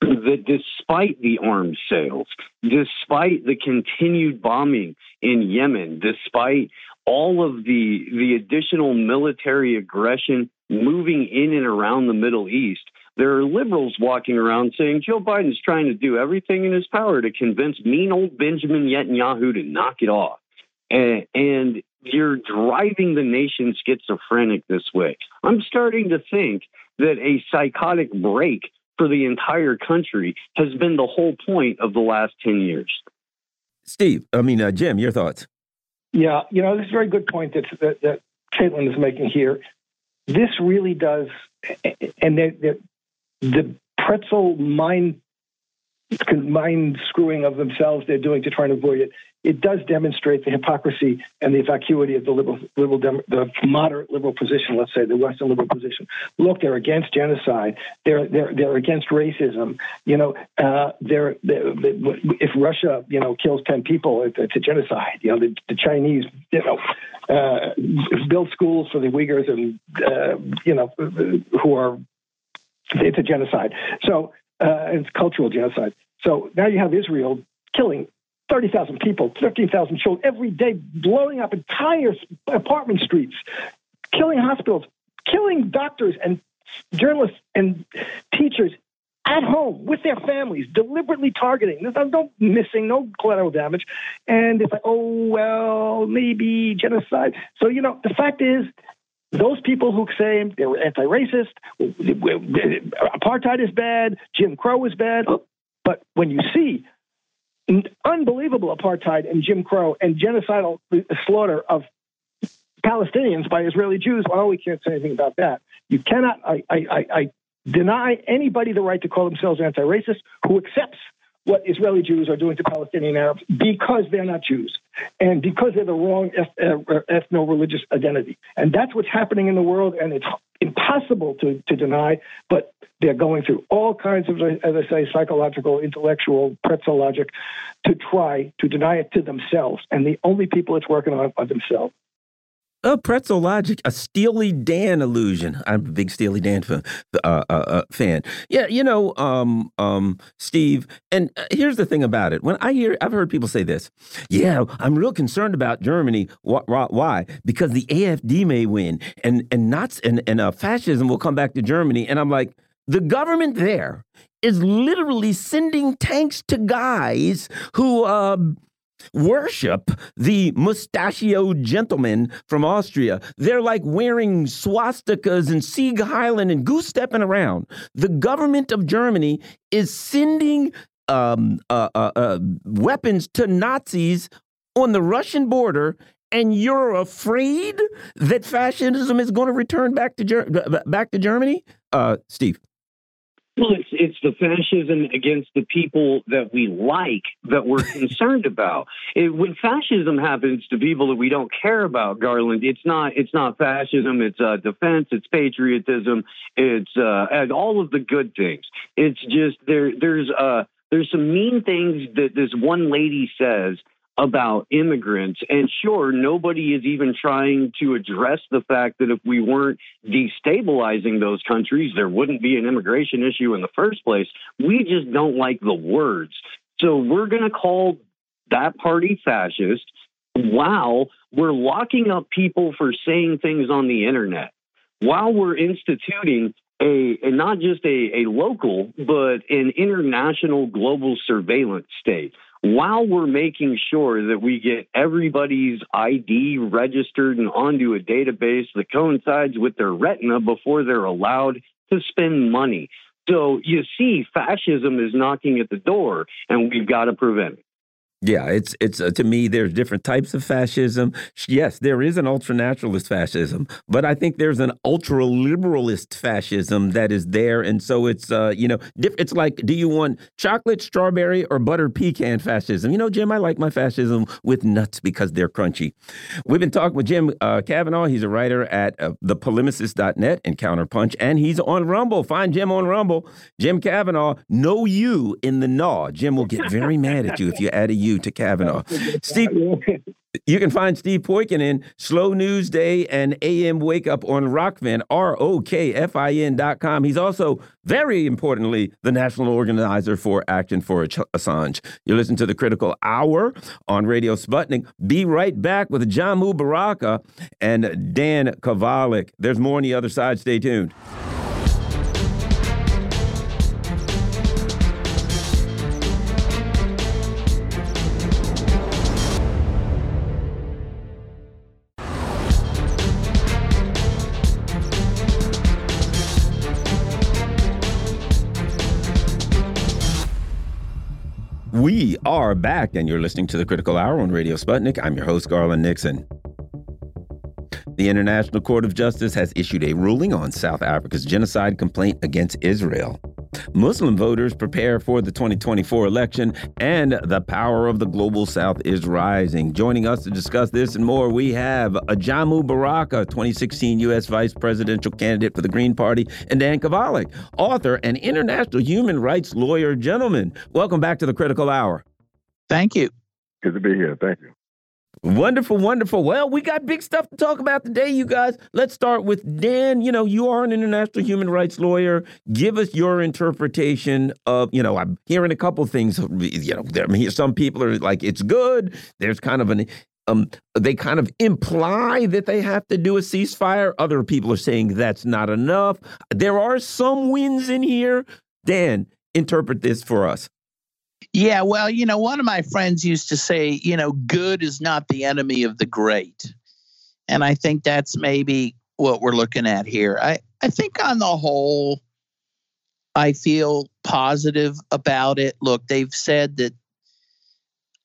that despite the arms sales, despite the continued bombing in Yemen, despite all of the the additional military aggression moving in and around the Middle East, there are liberals walking around saying Joe Biden's trying to do everything in his power to convince mean old Benjamin Netanyahu to knock it off. And, and you're driving the nation schizophrenic this way. I'm starting to think that a psychotic break for the entire country has been the whole point of the last 10 years. Steve, I mean, uh, Jim, your thoughts? Yeah, you know, this is a very good point that, that, that Caitlin is making here. This really does, and the, the pretzel mind mind screwing of themselves they're doing to try and avoid it. It does demonstrate the hypocrisy and the vacuity of the liberal, liberal, the moderate liberal position. Let's say the Western liberal position. Look, they're against genocide. They're they're they're against racism. You know, uh, they're, they're, if Russia you know kills ten people, it's a genocide. You know, the, the Chinese you know uh, build schools for the Uyghurs and uh, you know who are it's a genocide. So uh, it's cultural genocide. So now you have Israel killing 30,000 people, 15,000 children every day, blowing up entire apartment streets, killing hospitals, killing doctors and journalists and teachers at home with their families, deliberately targeting. There's no missing, no collateral damage. And it's like, oh, well, maybe genocide. So, you know, the fact is, those people who say they were anti-racist, apartheid is bad, Jim Crow is bad, oh. but when you see unbelievable apartheid and Jim Crow and genocidal slaughter of Palestinians by Israeli Jews, well, we can't say anything about that. You cannot. I, I, I deny anybody the right to call themselves anti-racist who accepts what Israeli Jews are doing to Palestinian Arabs because they're not Jews and because they're the wrong uh, ethno religious identity. And that's what's happening in the world, and it's impossible to, to deny, but they're going through all kinds of, as I say, psychological, intellectual, pretzel logic to try to deny it to themselves. And the only people it's working on are themselves. A pretzel logic, a Steely Dan illusion. I'm a big Steely Dan fan. Uh, uh, uh, fan. Yeah, you know, um, um, Steve. And uh, here's the thing about it. When I hear, I've heard people say this. Yeah, I'm real concerned about Germany. Why? Because the AFD may win, and and Nazis and and uh, fascism will come back to Germany. And I'm like, the government there is literally sending tanks to guys who worship the mustachioed gentlemen from Austria. They're like wearing swastikas and Sieg Heiland and goose stepping around. The government of Germany is sending um, uh, uh, uh, weapons to Nazis on the Russian border. And you're afraid that fascism is going to return back to Ger back to Germany, uh, Steve? Well, it's it's the fascism against the people that we like that we're concerned about. It, when fascism happens to people that we don't care about, Garland, it's not it's not fascism. It's uh, defense. It's patriotism. It's uh, and all of the good things. It's just there. There's uh there's some mean things that this one lady says about immigrants. And sure, nobody is even trying to address the fact that if we weren't destabilizing those countries, there wouldn't be an immigration issue in the first place. We just don't like the words. So we're going to call that party fascist while we're locking up people for saying things on the internet, while we're instituting a, a not just a, a local, but an international global surveillance state while we're making sure that we get everybody's ID registered and onto a database that coincides with their retina before they're allowed to spend money. So you see, fascism is knocking at the door, and we've got to prevent it. Yeah, it's it's uh, to me. There's different types of fascism. Yes, there is an ultranaturalist fascism, but I think there's an ultra liberalist fascism that is there, and so it's uh, you know, it's like, do you want chocolate, strawberry, or butter pecan fascism? You know, Jim, I like my fascism with nuts because they're crunchy. We've been talking with Jim uh, Kavanagh. He's a writer at uh, thepolemicist.net and Counterpunch, and he's on Rumble. Find Jim on Rumble. Jim Kavanagh, know you in the gnaw. Jim will get very mad at you if you add a U to Kavanaugh. Steve, You can find Steve Poikonen Slow News Day and AM Wake Up on Rokfin, R O K F I N.com. He's also, very importantly, the national organizer for Action for Assange. You listen to the Critical Hour on Radio Sputnik. Be right back with Jamu Baraka and Dan Kovalik. There's more on the other side. Stay tuned. We are back, and you're listening to the Critical Hour on Radio Sputnik. I'm your host, Garland Nixon. The International Court of Justice has issued a ruling on South Africa's genocide complaint against Israel. Muslim voters prepare for the 2024 election, and the power of the global south is rising. Joining us to discuss this and more, we have Ajamu Baraka, 2016 U.S. Vice Presidential candidate for the Green Party, and Dan Kovalik, author and international human rights lawyer. Gentlemen, welcome back to the Critical Hour. Thank you. Good to be here. Thank you. Wonderful, wonderful. Well, we got big stuff to talk about today, you guys. Let's start with Dan. You know, you are an international human rights lawyer. Give us your interpretation of, you know, I'm hearing a couple things. You know, there, some people are like, it's good. There's kind of an, um, they kind of imply that they have to do a ceasefire. Other people are saying that's not enough. There are some wins in here. Dan, interpret this for us. Yeah, well, you know, one of my friends used to say, you know, good is not the enemy of the great. And I think that's maybe what we're looking at here. I, I think on the whole, I feel positive about it. Look, they've said that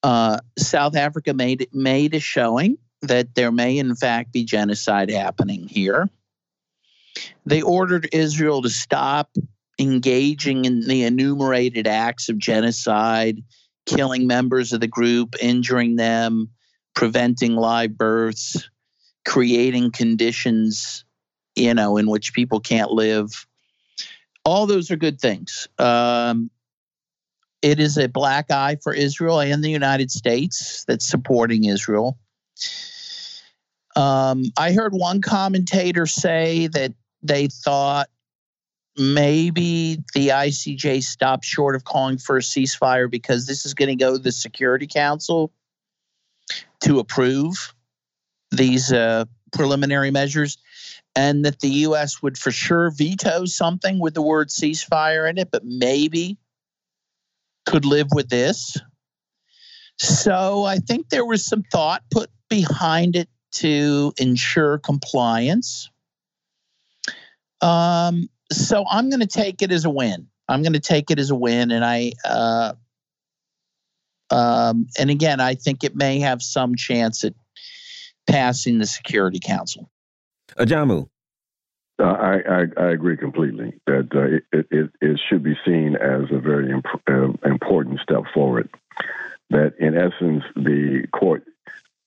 uh, South Africa made made a showing that there may in fact be genocide happening here. They ordered Israel to stop engaging in the enumerated acts of genocide, killing members of the group, injuring them, preventing live births, creating conditions, you know, in which people can't live. All those are good things. Um, it is a black eye for Israel and the United States that's supporting Israel. Um, I heard one commentator say that they thought maybe the ICJ stopped short of calling for a ceasefire because this is going to go to the Security Council to approve these uh, preliminary measures, and that the U.S. would for sure veto something with the word ceasefire in it, but maybe could live with this. So I think there was some thought put behind it to ensure compliance. Um, so I'm going to take it as a win. I'm going to take it as a win, and I, uh, um, and again, I think it may have some chance at passing the Security Council. Ajamu. Uh, I, I, I agree completely that uh, it, it, it should be seen as a very imp- uh, important step forward. That in essence, the court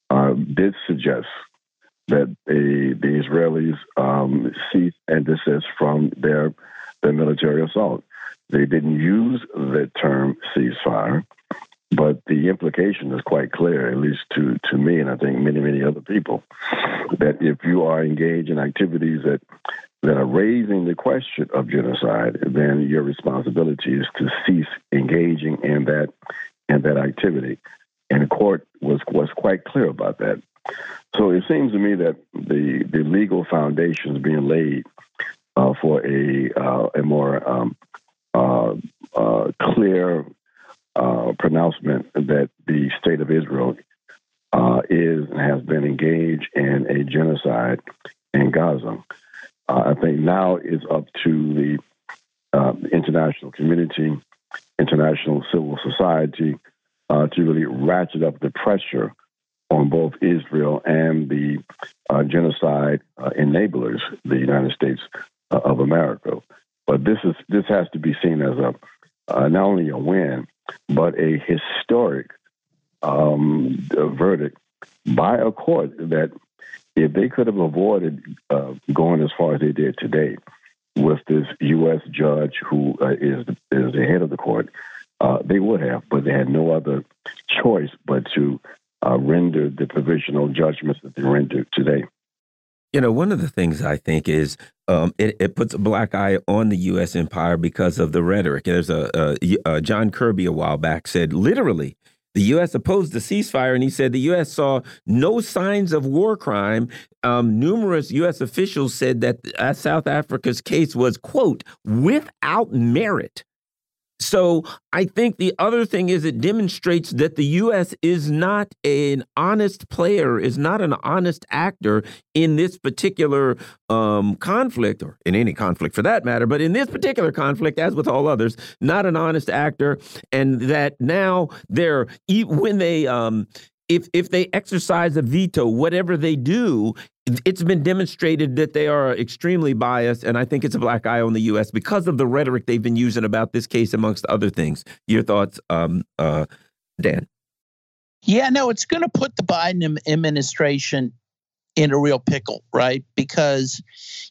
uh, did suggest that the the Israelis um, cease and desist from their their military assault. They didn't use the term ceasefire, but the implication is quite clear, at least to to me, and I think many many other people, that if you are engaged in activities that that are raising the question of genocide, then your responsibility is to cease engaging in that in that activity. And the court was was quite clear about that. So it seems to me that the the legal foundation is being laid uh, for a uh, a more um, uh, uh clear uh, pronouncement that the state of Israel uh, is and has been engaged in a genocide in Gaza. I think now it's up to the international community, international civil society, to really ratchet up the pressure on both Israel and the uh, genocide uh, enablers, the United States uh, of America. But this is this has to be seen as a uh, not only a win, but a historic um, verdict by a court that if they could have avoided uh, going as far as they did today with this U.S. judge who uh, is is the head of the court, they would have, but they had no other choice but to uh, rendered the provisional judgments that they rendered today. You know, one of the things I think is um, it, it, puts a black eye on the U.S. empire because of the rhetoric. There's a, a, a John Kirby a while back said literally the U.S. opposed the ceasefire, and he said the U.S. saw no signs of war crime. Um, numerous U.S. officials said that uh, South Africa's case was, quote, without merit. So I think the other thing is it demonstrates that the U.S. is not an honest player, is not an honest actor in this particular um, conflict, or in any conflict for that matter, but in this particular conflict, as with all others, not an honest actor, and that now they're when they um, if if they exercise a veto, whatever they do, it's been demonstrated that they are extremely biased, and I think it's a black eye on the U.S. because of the rhetoric they've been using about this case, amongst other things. Your thoughts, um, uh, Dan? Yeah, no, it's going to put the Biden administration in a real pickle, right? Because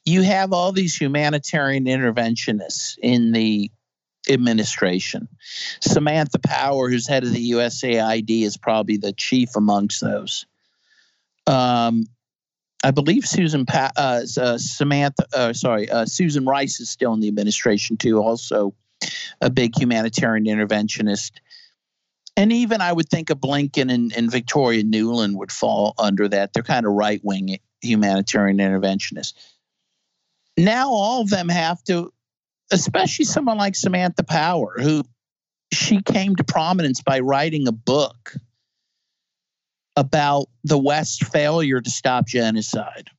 you have all these humanitarian interventionists in the administration. Samantha Power, who's head of the USAID, is probably the chief amongst those. Um, I believe Susan pa- uh, uh, Samantha, uh, sorry, uh, Susan Rice is still in the administration too. Also, a big humanitarian interventionist, and even I would think of Blinken and, and Victoria Nuland would fall under that. They're kind of right wing humanitarian interventionists. Now all of them have to, especially someone like Samantha Power, who she came to prominence by writing a book about the West's failure to stop genocide.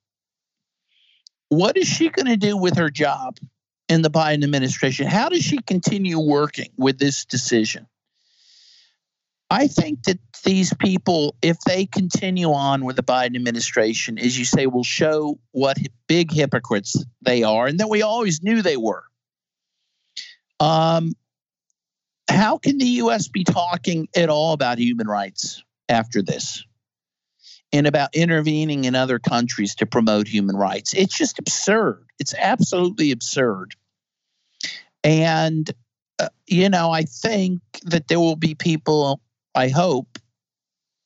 What is she going to do with her job in the Biden administration? How does she continue working with this decision? I think that these people, if they continue on with the Biden administration, as you say, will show what big hypocrites they are and that we always knew they were. Um, how can the U.S. be talking at all about human rights after this? and about intervening in other countries to promote human rights. It's just absurd. It's absolutely absurd. And, uh, you know, I think that there will be people, I hope,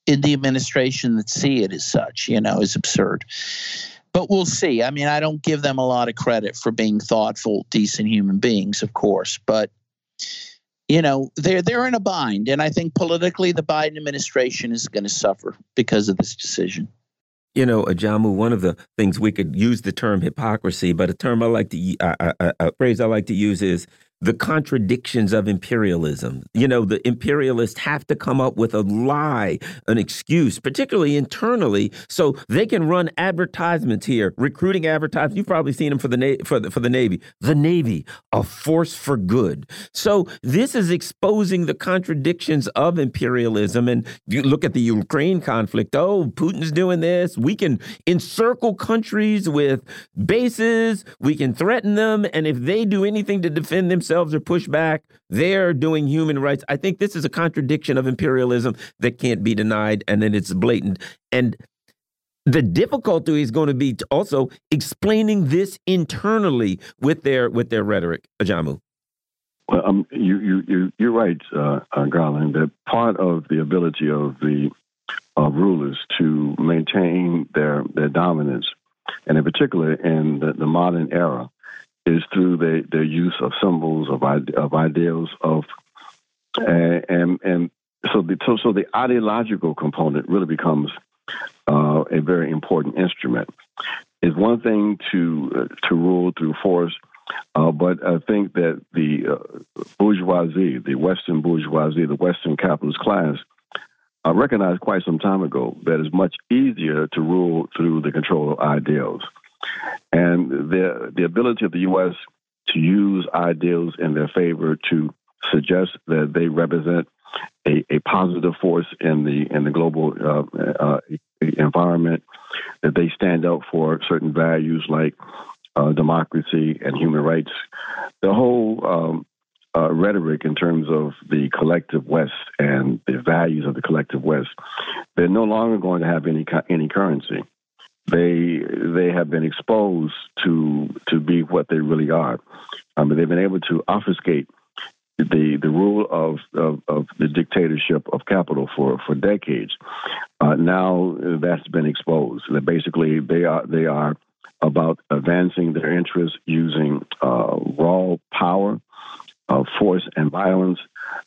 in the administration that see it as such, you know, as absurd. But we'll see. I mean, I don't give them a lot of credit for being thoughtful, decent human beings, of course, but you know they're they're in a bind. And i think politically the biden administration is going to suffer because of this decision. You know ajamu one of the things we could use the term hypocrisy but a term i like to uh, a phrase i like to use is the contradictions of imperialism. You know, the imperialists have to come up with a lie, an excuse, particularly internally, so they can run advertisements here, recruiting advertisements. You've probably seen them for the for the for the Navy. The Navy, a force for good. So this is exposing the contradictions of imperialism. And you look at the Ukraine conflict. Oh, Putin's doing this. We can encircle countries with bases. We can threaten them, and if they do anything to defend themselves themselves are pushed back. They're doing human rights. I think this is a contradiction of imperialism that can't be denied, and then it's blatant. And the difficulty is going to be also explaining this internally with their with their rhetoric. Ajamu. Well, um, you you you you're right, uh, uh, Garland. That part of the ability of the uh, rulers to maintain their their dominance, and in particular in the, the modern era, is through the, their use of symbols of of ideals of and and, and so the so, so the ideological component really becomes uh, a very important instrument. It's one thing to uh, to rule through force, uh, but I think that the uh, bourgeoisie, the Western bourgeoisie, the Western capitalist class, uh, recognized quite some time ago that it's much easier to rule through the control of ideals. And the, the ability of the U.S. to use ideals in their favor to suggest that they represent a, a positive force in the in the global uh, uh, environment, that they stand up for certain values like uh, democracy and human rights. The whole um, uh, rhetoric in terms of the collective West and the values of the collective West, they're no longer going to have any any currency they they have been exposed to to be what they really are. Um, they've been able to obfuscate the the rule of, of, of the dictatorship of capital for for decades. Uh, now that's been exposed. That basically they are they are about advancing their interests using uh, raw power, uh, force, and violence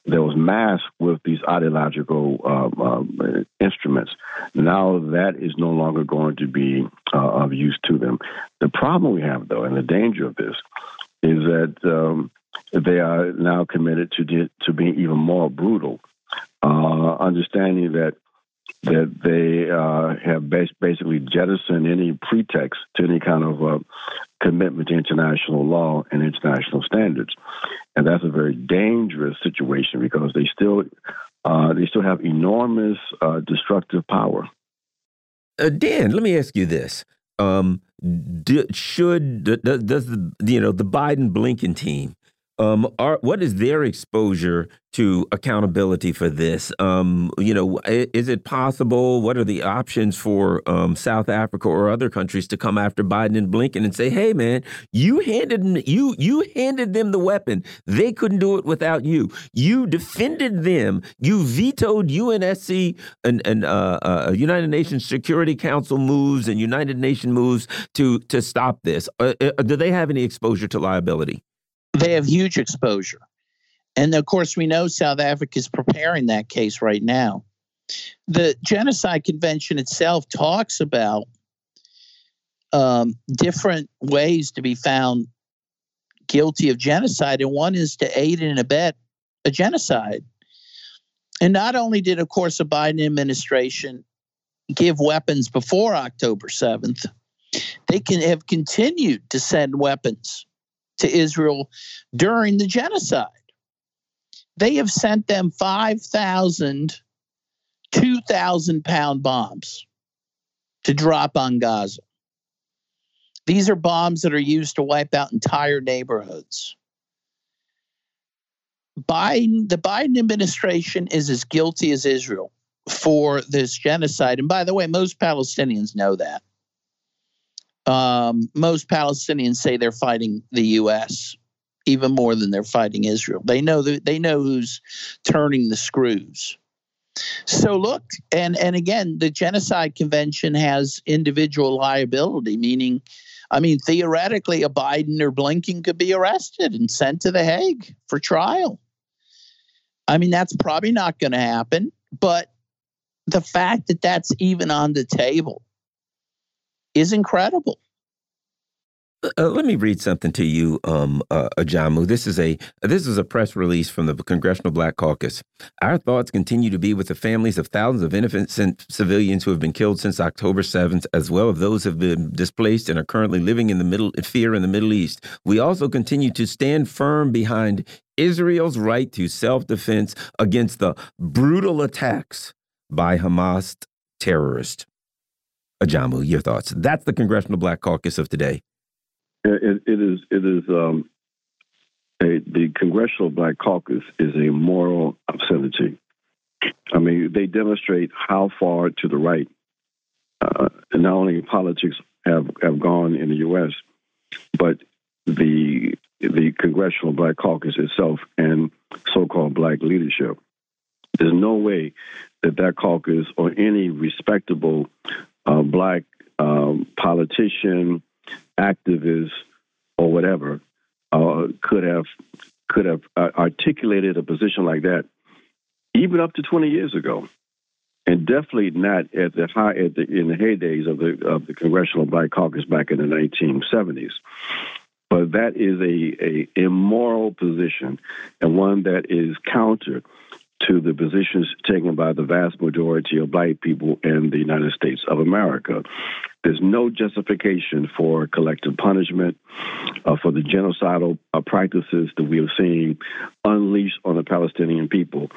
that was masked with these ideological um, um, instruments. Now that is no longer going to be uh, of use to them. The problem we have, though, and the danger of this, is that um, they are now committed to to being even more brutal, uh, understanding that that they uh, have basically jettisoned any pretext to any kind of uh, commitment to international law and international standards, and that's a very dangerous situation because they still uh, they still have enormous uh, destructive power. Uh, Dan, let me ask you this: um, do, Should does the you know the Biden Blinken team um, are, what is their exposure to accountability for this? Um, you know, is it possible? What are the options for um, South Africa or other countries to come after Biden and Blinken and say, "Hey, man, you handed you you handed them the weapon. They couldn't do it without you. You defended them. You vetoed UNSC and, and uh, uh, United Nations Security Council moves and United Nations moves to to stop this. Uh, uh do they have any exposure to liability?" They have huge exposure. And of course, we know South Africa is preparing that case right now. The Genocide Convention itself talks about um, different ways to be found guilty of genocide, and one is to aid and abet a genocide. And not only did, of course, the Biden administration give weapons before October 7th, they can have continued to send weapons to Israel during the genocide. They have sent them 5,000, 2,000 pound bombs to drop on Gaza. These are bombs that are used to wipe out entire neighborhoods. Biden, the Biden administration is as guilty as Israel for this genocide. And by the way, most Palestinians know that. Um, most Palestinians say they're fighting the U.S. even more than they're fighting Israel. They know that they know who's turning the screws. So look, and and again, the Genocide Convention has individual liability, meaning, I mean, theoretically, a Biden or Blinken could be arrested and sent to the Hague for trial. I mean, that's probably not going to happen, but the fact that that's even on the table is incredible. Uh, let me read something to you, um, uh, Ajamu. This is a this is a press release from the Congressional Black Caucus. Our thoughts continue to be with the families of thousands of innocent civilians who have been killed since October seventh, as well as those who have been displaced and are currently living in the middle fear in the Middle East. We also continue to stand firm behind Israel's right to self defense against the brutal attacks by Hamas terrorists. Ajamu, your thoughts. That's the Congressional Black Caucus of today. it, it is. It is. Um, a, the Congressional Black Caucus is a moral obscenity. I mean, they demonstrate how far to the right, uh, not only politics have have gone in the U.S., but the the Congressional Black Caucus itself and so-called black leadership. There's no way that that caucus or any respectable uh, black um, politician, activist, or whatever uh, could have could have uh, articulated a position like that, even up to 20 years ago, and definitely not at the high at the, in the heydays of the of the Congressional Black Caucus back in the 1970s. But that is a, a immoral position and one that is counter to the positions taken by the vast majority of black people in the United States of America. There's no justification for collective punishment, uh, for the genocidal uh, practices that we are seeing unleashed on the Palestinian people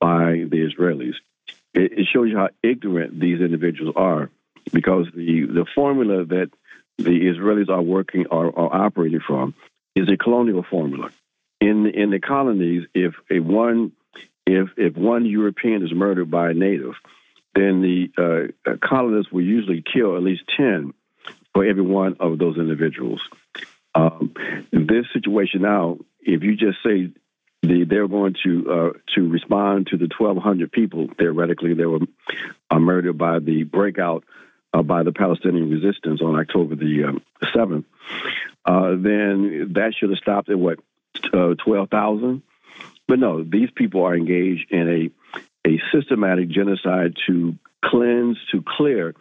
by the Israelis. It, it shows you how ignorant these individuals are, because the, the formula that the Israelis are working or are, are operating from is a colonial formula. In in the colonies, if a one if if one European is murdered by a native, then the uh, uh, colonists will usually kill at least ten for every one of those individuals. Um, this situation now, if you just say the, they're going to uh, to respond to the 1,200 people theoretically that were uh, murdered by the breakout uh, by the Palestinian resistance on October the um, 7th. Uh, then that should have stopped at what uh, 12,000. But no, these people are engaged in a a systematic genocide to cleanse, to clear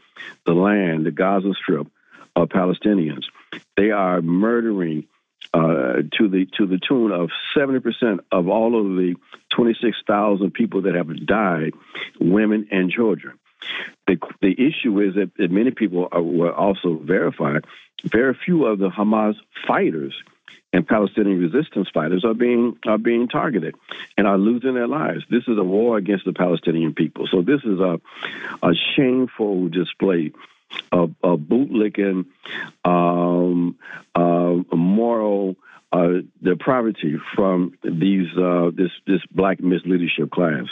the land, the Gaza Strip of Palestinians. They are murdering uh, to the to the tune of seventy percent of all of the twenty six thousand people that have died, women and children. The the issue is that, that many people are, were also verified. Very few of the Hamas fighters and Palestinian resistance fighters are being are being targeted and are losing their lives. This is a war against the Palestinian people. So this is a a shameful display of, of bootlicking, um, uh, moral uh, depravity from these uh, this this black misleadership class.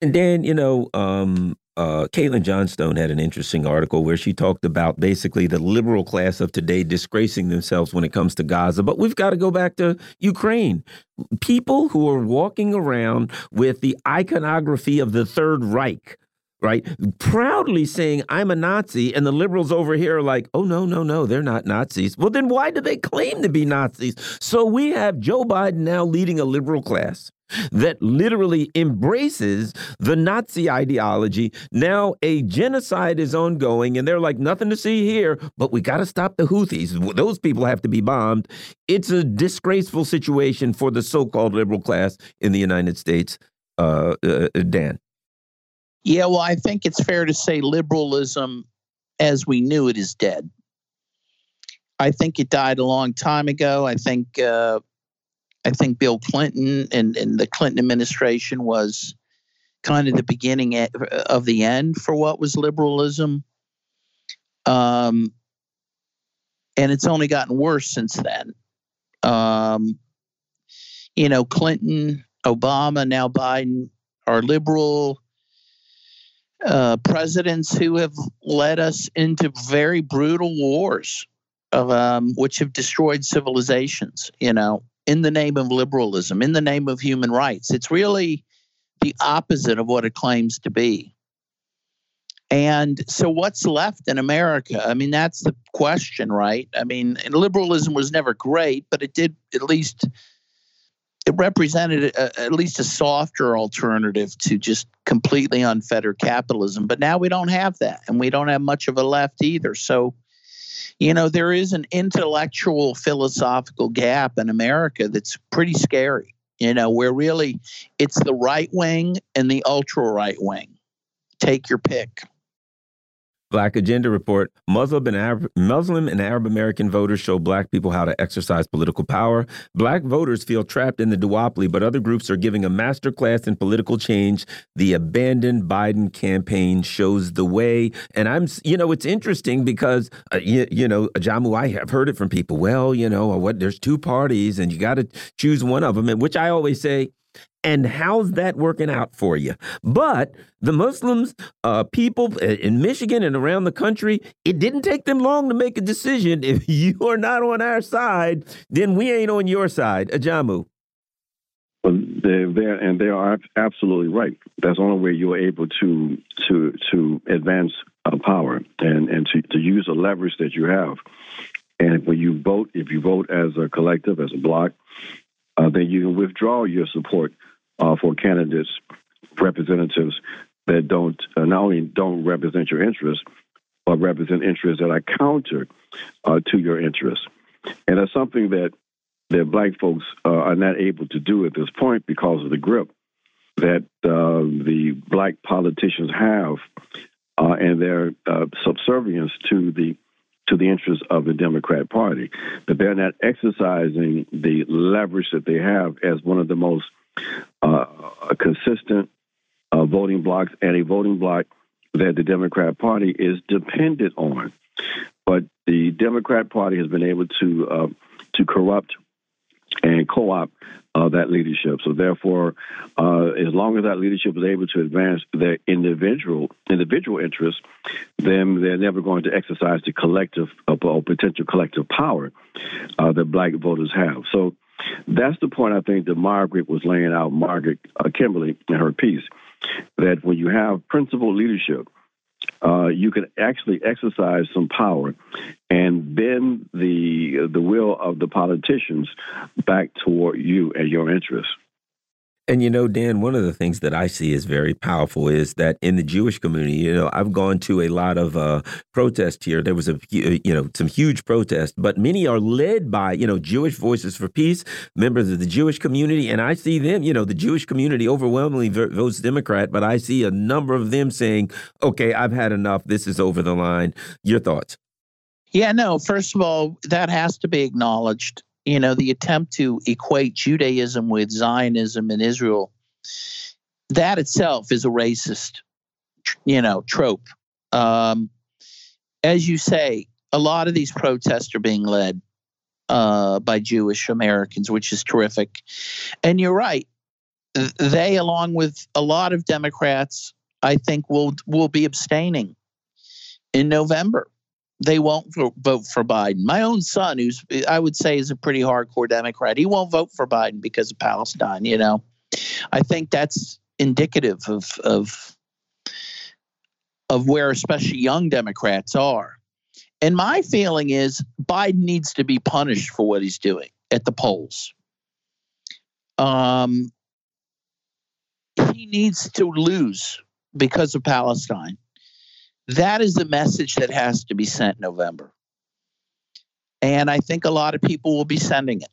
And Dan, you know, um, uh, Caitlin Johnstone had an interesting article where she talked about basically the liberal class of today disgracing themselves when it comes to Gaza. But we've got to go back to Ukraine. People who are walking around with the iconography of the Third Reich right? Proudly saying, I'm a Nazi, and the liberals over here are like, oh, no, no, no, they're not Nazis. Well, then why do they claim to be Nazis? So we have Joe Biden now leading a liberal class that literally embraces the Nazi ideology. Now a genocide is ongoing, and they're like, nothing to see here, but we got to stop the Houthis. Those people have to be bombed. It's a disgraceful situation for the so called liberal class in the United States. Uh, uh, Dan. Yeah, well, I think it's fair to say liberalism as we knew it is dead. I think it died a long time ago. I think uh, I think Bill Clinton and, and the Clinton administration was kind of the beginning of the end for what was liberalism. Um, and it's only gotten worse since then. Um, you know, Clinton, Obama, now Biden are liberal uh, presidents who have led us into very brutal wars, of, um, which have destroyed civilizations. You know, in the name of liberalism, in the name of human rights. It's really the opposite of what it claims to be. And so, what's left in America? I mean, that's the question, right? I mean, liberalism was never great, but it did at least it represented a, at least a softer alternative to just completely unfettered capitalism. But now we don't have that, and we don't have much of a left either. So, you know, there is an intellectual philosophical gap in America that's pretty scary, you know, where really it's the right wing and the ultra right wing. Take your pick. Black Agenda Report Muslim and, Arab, Muslim and Arab American voters show black people how to exercise political power. Black voters feel trapped in the duopoly, but other groups are giving a masterclass in political change. The abandoned Biden campaign shows the way. And I'm, you know, it's interesting because, uh, you, you know, Jamu, I have heard it from people. Well, you know, what there's two parties and you got to choose one of them. Which I always say, and how's that working out for you? But the Muslims, uh, people in Michigan and around the country, it didn't take them long to make a decision. If you are not on our side, then we ain't on your side. Ajamu. Well, they're there, and they are absolutely right. That's the only way you're able to to to advance uh, power and and to, to use the leverage that you have. And when you vote, if you vote as a collective, as a block, uh, then you can withdraw your support uh, for candidates, representatives that don't uh, not only don't represent your interests, but represent interests that are counter uh, to your interests. And that's something that that black folks uh, are not able to do at this point because of the grip that uh, the black politicians have and their subservience to the to the interests of the Democrat Party. That they're not exercising the leverage that they have as one of the most uh, consistent uh, voting blocks and a voting bloc that the Democrat Party is dependent on. But the Democrat Party has been able to uh, to corrupt and co-opt uh, that leadership. So therefore, uh, as long as that leadership is able to advance their individual individual interests, then they're never going to exercise the collective uh, or potential collective power uh, that black voters have. So That's the point I think that Margaret was laying out, Margaret uh, Kimberley, in her piece, that when you have principled leadership, uh, you can actually exercise some power and bend the the will of the politicians back toward you and your interests. And you know, Dan, one of the things that I see is very powerful is that in the Jewish community, you know, I've gone to a lot of uh, protests here. There was a, you know, some huge protests, but many are led by, you know, Jewish Voices for Peace, members of the Jewish community. And I see them, you know, the Jewish community overwhelmingly votes Democrat, but I see a number of them saying, okay, I've had enough. This is over the line. Your thoughts? Yeah, no, first of all, that has to be acknowledged you know, the attempt to equate Judaism with Zionism in Israel, that itself is a racist, you know, trope. Um, as you say, a lot of these protests are being led uh, by Jewish Americans, which is terrific. And you're right; they, along with a lot of Democrats, I think will will be abstaining in November they won't vote for Biden. My own son, who's I would say is a pretty hardcore Democrat, he won't vote for Biden because of Palestine. You know, I think that's indicative of of of where especially young Democrats are. And my feeling is Biden needs to be punished for what he's doing at the polls. Um, he needs to lose because of Palestine. That is the message that has to be sent November. And I think a lot of people will be sending it.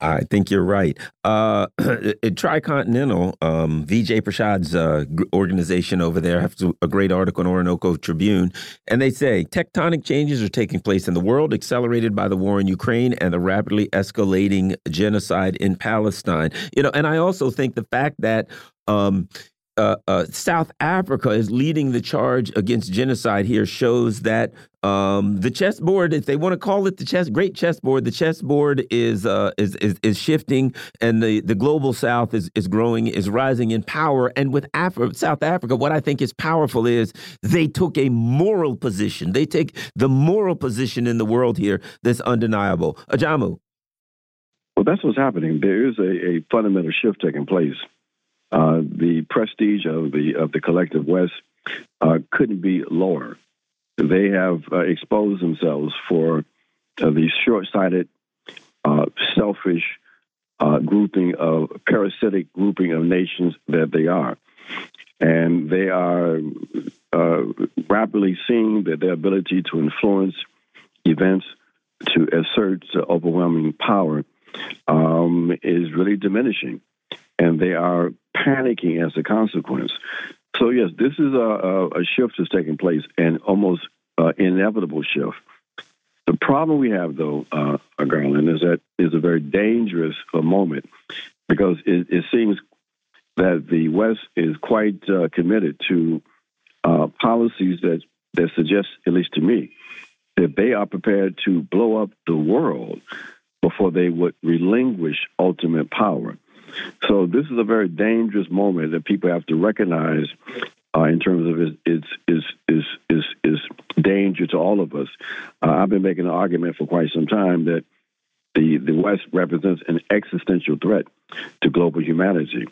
I think you're right. Uh, Tricontinental, um, Vijay Prashad's uh, organization over there, has a great article in Orinoco Tribune, and they say tectonic changes are taking place in the world, accelerated by the war in Ukraine and the rapidly escalating genocide in Palestine. You know, and I also think the fact that um, uh, uh, South Africa is leading the charge against genocide here shows that um, the chessboard, if they want to call it the chess, great chessboard, the chessboard is, uh, is is is shifting, and the the global South is is growing, is rising in power. And with Afri South Africa, what I think is powerful is they took a moral position. They take the moral position in the world here that's undeniable. Ajamu. Well, that's what's happening. There is a, a fundamental shift taking place uh, the prestige of the of the collective West uh, couldn't be lower. They have uh, exposed themselves for uh, the short-sighted, uh, selfish grouping of parasitic grouping of nations that they are, and they are rapidly seeing that their ability to influence events, to assert overwhelming power, um, is really diminishing and they are panicking as a consequence. So yes, this is a, a shift that's taking place, and almost uh, inevitable shift. The problem we have, though, uh, Garland, is that is a very dangerous uh, moment because it, it, seems that the West is quite uh, committed to uh, policies that that suggest, at least to me, that they are prepared to blow up the world before they would relinquish ultimate power. So this is a very dangerous moment that people have to recognize uh, in terms of its, its, its, its, its danger to all of us. Uh, I've been making an argument for quite some time that the, the West represents an existential threat to global humanity.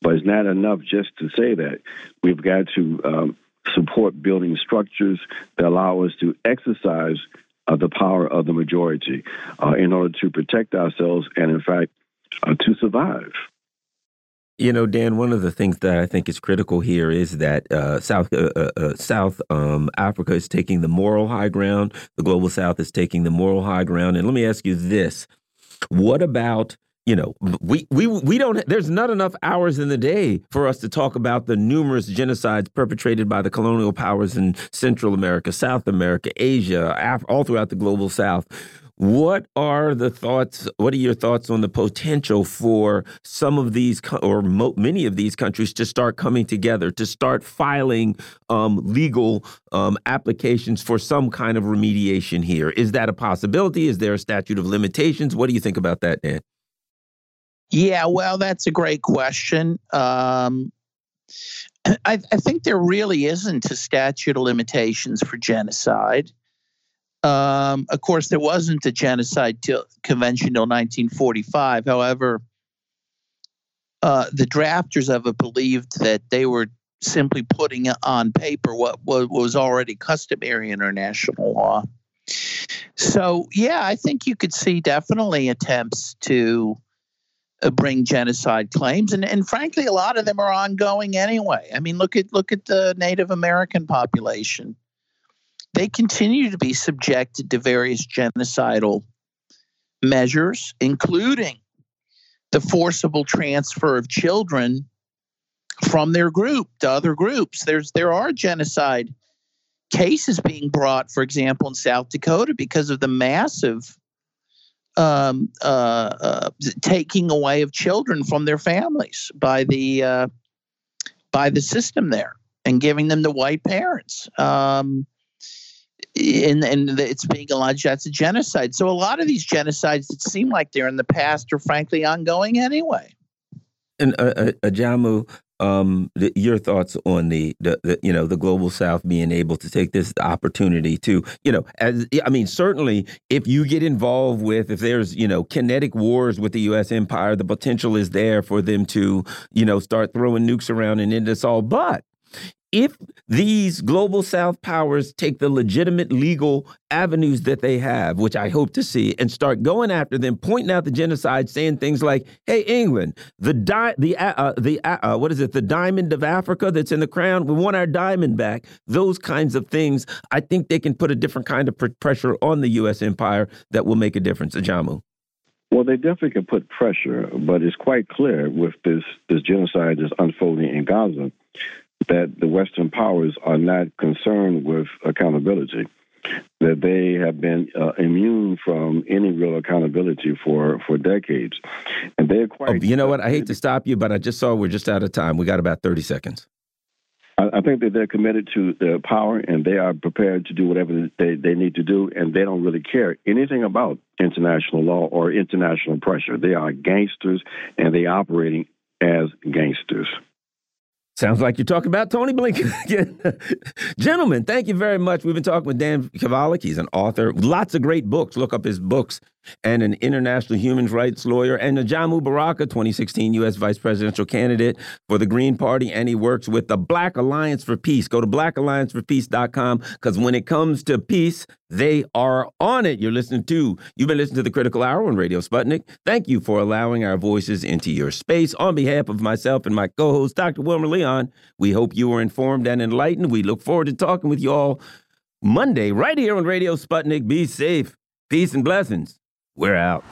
But it's not enough just to say that. We've got to um, support building structures that allow us to exercise uh, the power of the majority uh, in order to protect ourselves and, in fact, uh, to survive. You know, Dan. One of the things that I think is critical here is that uh, South uh, uh, uh, South um, Africa is taking the moral high ground. The global South is taking the moral high ground. And let me ask you this: What about you know we we we don't there's not enough hours in the day for us to talk about the numerous genocides perpetrated by the colonial powers in Central America, South America, Asia, all throughout the global South. What are the thoughts? What are your thoughts on the potential for some of these or many of these countries to start coming together, to start filing um, legal um, applications for some kind of remediation here? Is that a possibility? Is there a statute of limitations? What do you think about that, Dan? Yeah, well, that's a great question. Um, I, I think there really isn't a statute of limitations for genocide. Um, of course, there wasn't a genocide convention until 1945. However, uh, the drafters of it believed that they were simply putting on paper what, what was already customary international law. So, yeah, I think you could see definitely attempts to uh, bring genocide claims, and and frankly, a lot of them are ongoing anyway. I mean, look at look at the Native American population; they continue to be subjected to various genocidal measures, including the forcible transfer of children from their group to other groups. There's there are genocide cases being brought, for example, in South Dakota because of the massive um, uh, uh, taking away of children from their families by the uh, by the system there and giving them to white parents. Um, and, and it's being alleged that's a genocide. So a lot of these genocides that seem like they're in the past are frankly ongoing anyway. And uh, uh, Ajamu, um, the, your thoughts on the, the, the, you know the global south being able to take this opportunity to you know as i mean certainly if you get involved with if there's you know kinetic wars with the u.s empire the potential is there for them to you know start throwing nukes around and end us all but if these global south powers take the legitimate legal avenues that they have which i hope to see and start going after them pointing out the genocide saying things like hey england the di the uh, uh the uh, uh, what is it the diamond of africa that's in the crown we want our diamond back. Those kinds of things i think they can put a different kind of pressure on the us empire that will make a difference. Ajamu. Well, they definitely can put pressure, but it's quite clear with this this genocide that's unfolding in Gaza that the Western powers are not concerned with accountability, that they have been uh, immune from any real accountability for, for decades. And they're quite. Oh, you know what? I hate to stop you, but I just saw we're just out of time. We got about 30 seconds. I, think that they're committed to their power and they are prepared to do whatever they, they need to do, and they don't really care anything about international law or international pressure. They are gangsters and they are operating as gangsters. Sounds like you're talking about Tony Blinken again. Gentlemen, thank you very much. We've been talking with Dan Kovalik. He's an author, lots of great books. Look up his books and an international human rights lawyer, and Ajamu Baraka, 2016 U.S. vice presidential candidate for the Green Party, and he works with the Black Alliance for Peace. Go to blackallianceforpeace.com because when it comes to peace, they are on it. You're listening to, you've been listening to the Critical Hour on Radio Sputnik. Thank you for allowing our voices into your space. On behalf of myself and my co host, Dr. Wilmer Leon, we hope you are informed and enlightened. We look forward to talking with you all Monday right here on Radio Sputnik. Be safe. Peace and blessings. We're out.